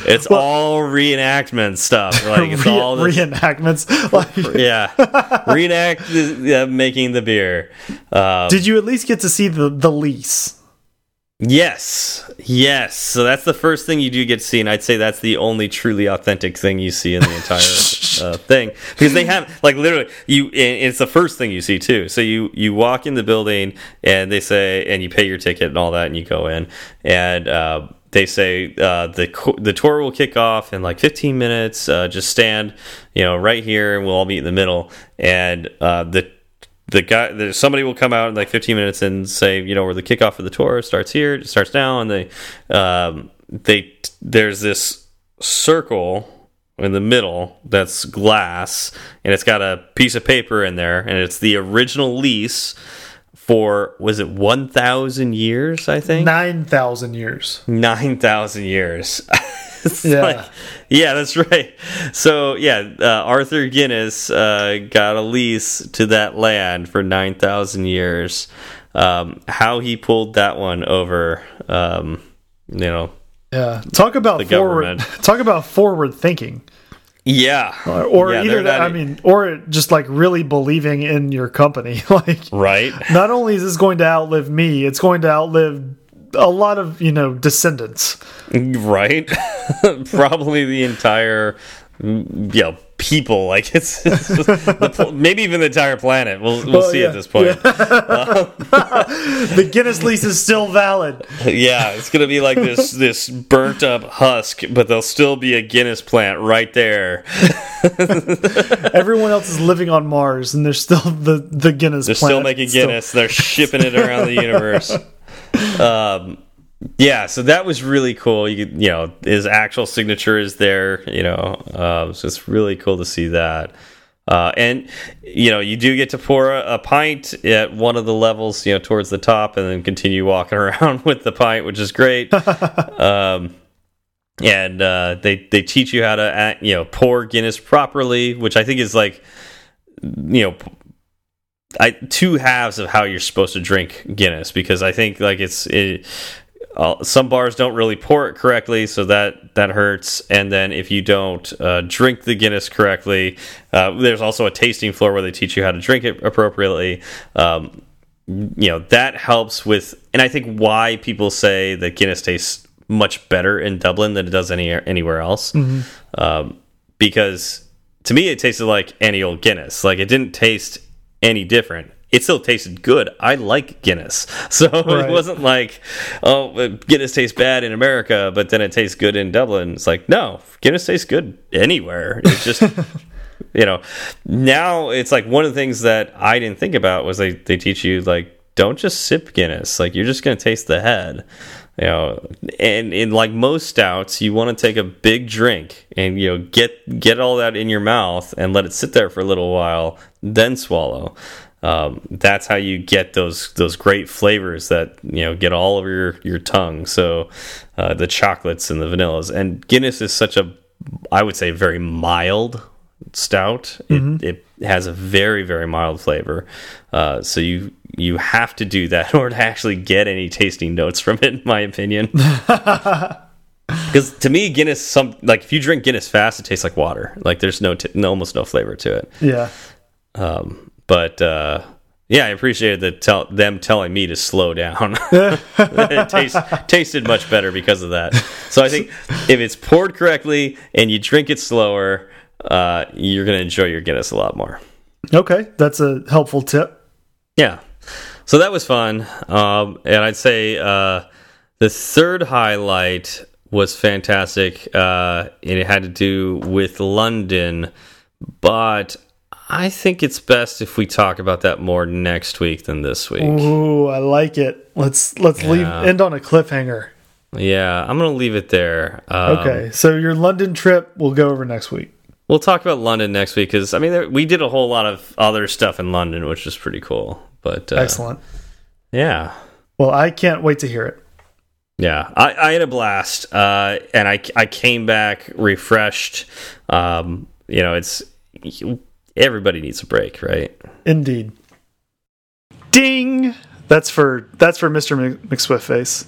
it's well, all reenactment stuff. Like it's re all this, reenactments. Like, yeah, reenact the, making the beer. Um, Did you at least get to see the the lease? Yes, yes. So that's the first thing you do get to see, and I'd say that's the only truly authentic thing you see in the entire uh, thing because they have like literally you. It's the first thing you see too. So you you walk in the building and they say, and you pay your ticket and all that, and you go in, and uh, they say uh, the the tour will kick off in like 15 minutes. Uh, just stand, you know, right here, and we'll all meet in the middle. And uh, the the guy somebody will come out in like 15 minutes and say you know where the kickoff of the tour starts here it starts now and they um, they there's this circle in the middle that's glass and it's got a piece of paper in there and it's the original lease for was it 1000 years i think? 9000 years. 9000 years yeah. Like, yeah, that's right. So yeah, uh, Arthur Guinness uh, got a lease to that land for nine thousand years. Um, how he pulled that one over, um, you know. Yeah, talk about forward. Government. Talk about forward thinking. Yeah, or, or yeah, either that, I mean, or just like really believing in your company. like, right? Not only is this going to outlive me, it's going to outlive a lot of you know descendants. Right? Probably the entire mm, you know people like it's, it's the, maybe even the entire planet. We'll, we'll see yeah. at this point. yeah. the guinness lease is still valid. Yeah it's gonna be like this this burnt up husk but there'll still be a guinness plant right there. Everyone else is living on mars and there's still the the guinness they're still making guinness still. they're shipping it around the universe um, yeah, so that was really cool. You you know his actual signature is there. You know, um, so it's really cool to see that. Uh, and you know you do get to pour a, a, pint at one of the levels, you know, towards the top, and then continue walking around with the pint, which is great. um, and uh, they they teach you how to you know pour Guinness properly, which I think is like you know I two halves of how you're supposed to drink Guinness because I think like it's it, uh, some bars don't really pour it correctly, so that that hurts. And then if you don't uh, drink the Guinness correctly, uh, there's also a tasting floor where they teach you how to drink it appropriately. Um, you know that helps with, and I think why people say that Guinness tastes much better in Dublin than it does any anywhere else, mm -hmm. um, because to me it tasted like any old Guinness. Like it didn't taste any different. It still tasted good. I like Guinness. So right. it wasn't like, oh, Guinness tastes bad in America, but then it tastes good in Dublin. It's like, no, Guinness tastes good anywhere. It's just, you know, now it's like one of the things that I didn't think about was they, they teach you like don't just sip Guinness. Like you're just gonna taste the head. You know, and in like most stouts, you want to take a big drink and you know get get all that in your mouth and let it sit there for a little while, then swallow. Um, that's how you get those those great flavors that you know get all over your your tongue. So uh, the chocolates and the vanillas and Guinness is such a I would say very mild stout. Mm -hmm. it, it, has a very very mild flavor. Uh, so you you have to do that in order to actually get any tasting notes from it, in my opinion. Because to me, Guinness, some like if you drink Guinness fast, it tastes like water. Like there's no, no almost no flavor to it. Yeah. Um, but uh, yeah, I appreciated the tell them telling me to slow down. it taste, tasted much better because of that. So I think if it's poured correctly and you drink it slower, uh, you're going to enjoy your Guinness a lot more. Okay, that's a helpful tip. Yeah. So that was fun. Um, and I'd say uh, the third highlight was fantastic. Uh, and it had to do with London. But I think it's best if we talk about that more next week than this week. Ooh, I like it. Let's let's yeah. leave end on a cliffhanger. Yeah, I'm gonna leave it there. Um, okay, so your London trip we'll go over next week. We'll talk about London next week because I mean there, we did a whole lot of other stuff in London, which is pretty cool. But uh, excellent. Yeah. Well, I can't wait to hear it. Yeah, I, I had a blast, uh, and I I came back refreshed. Um, you know, it's everybody needs a break, right? Indeed. Ding. That's for that's for Mr. McSwift face.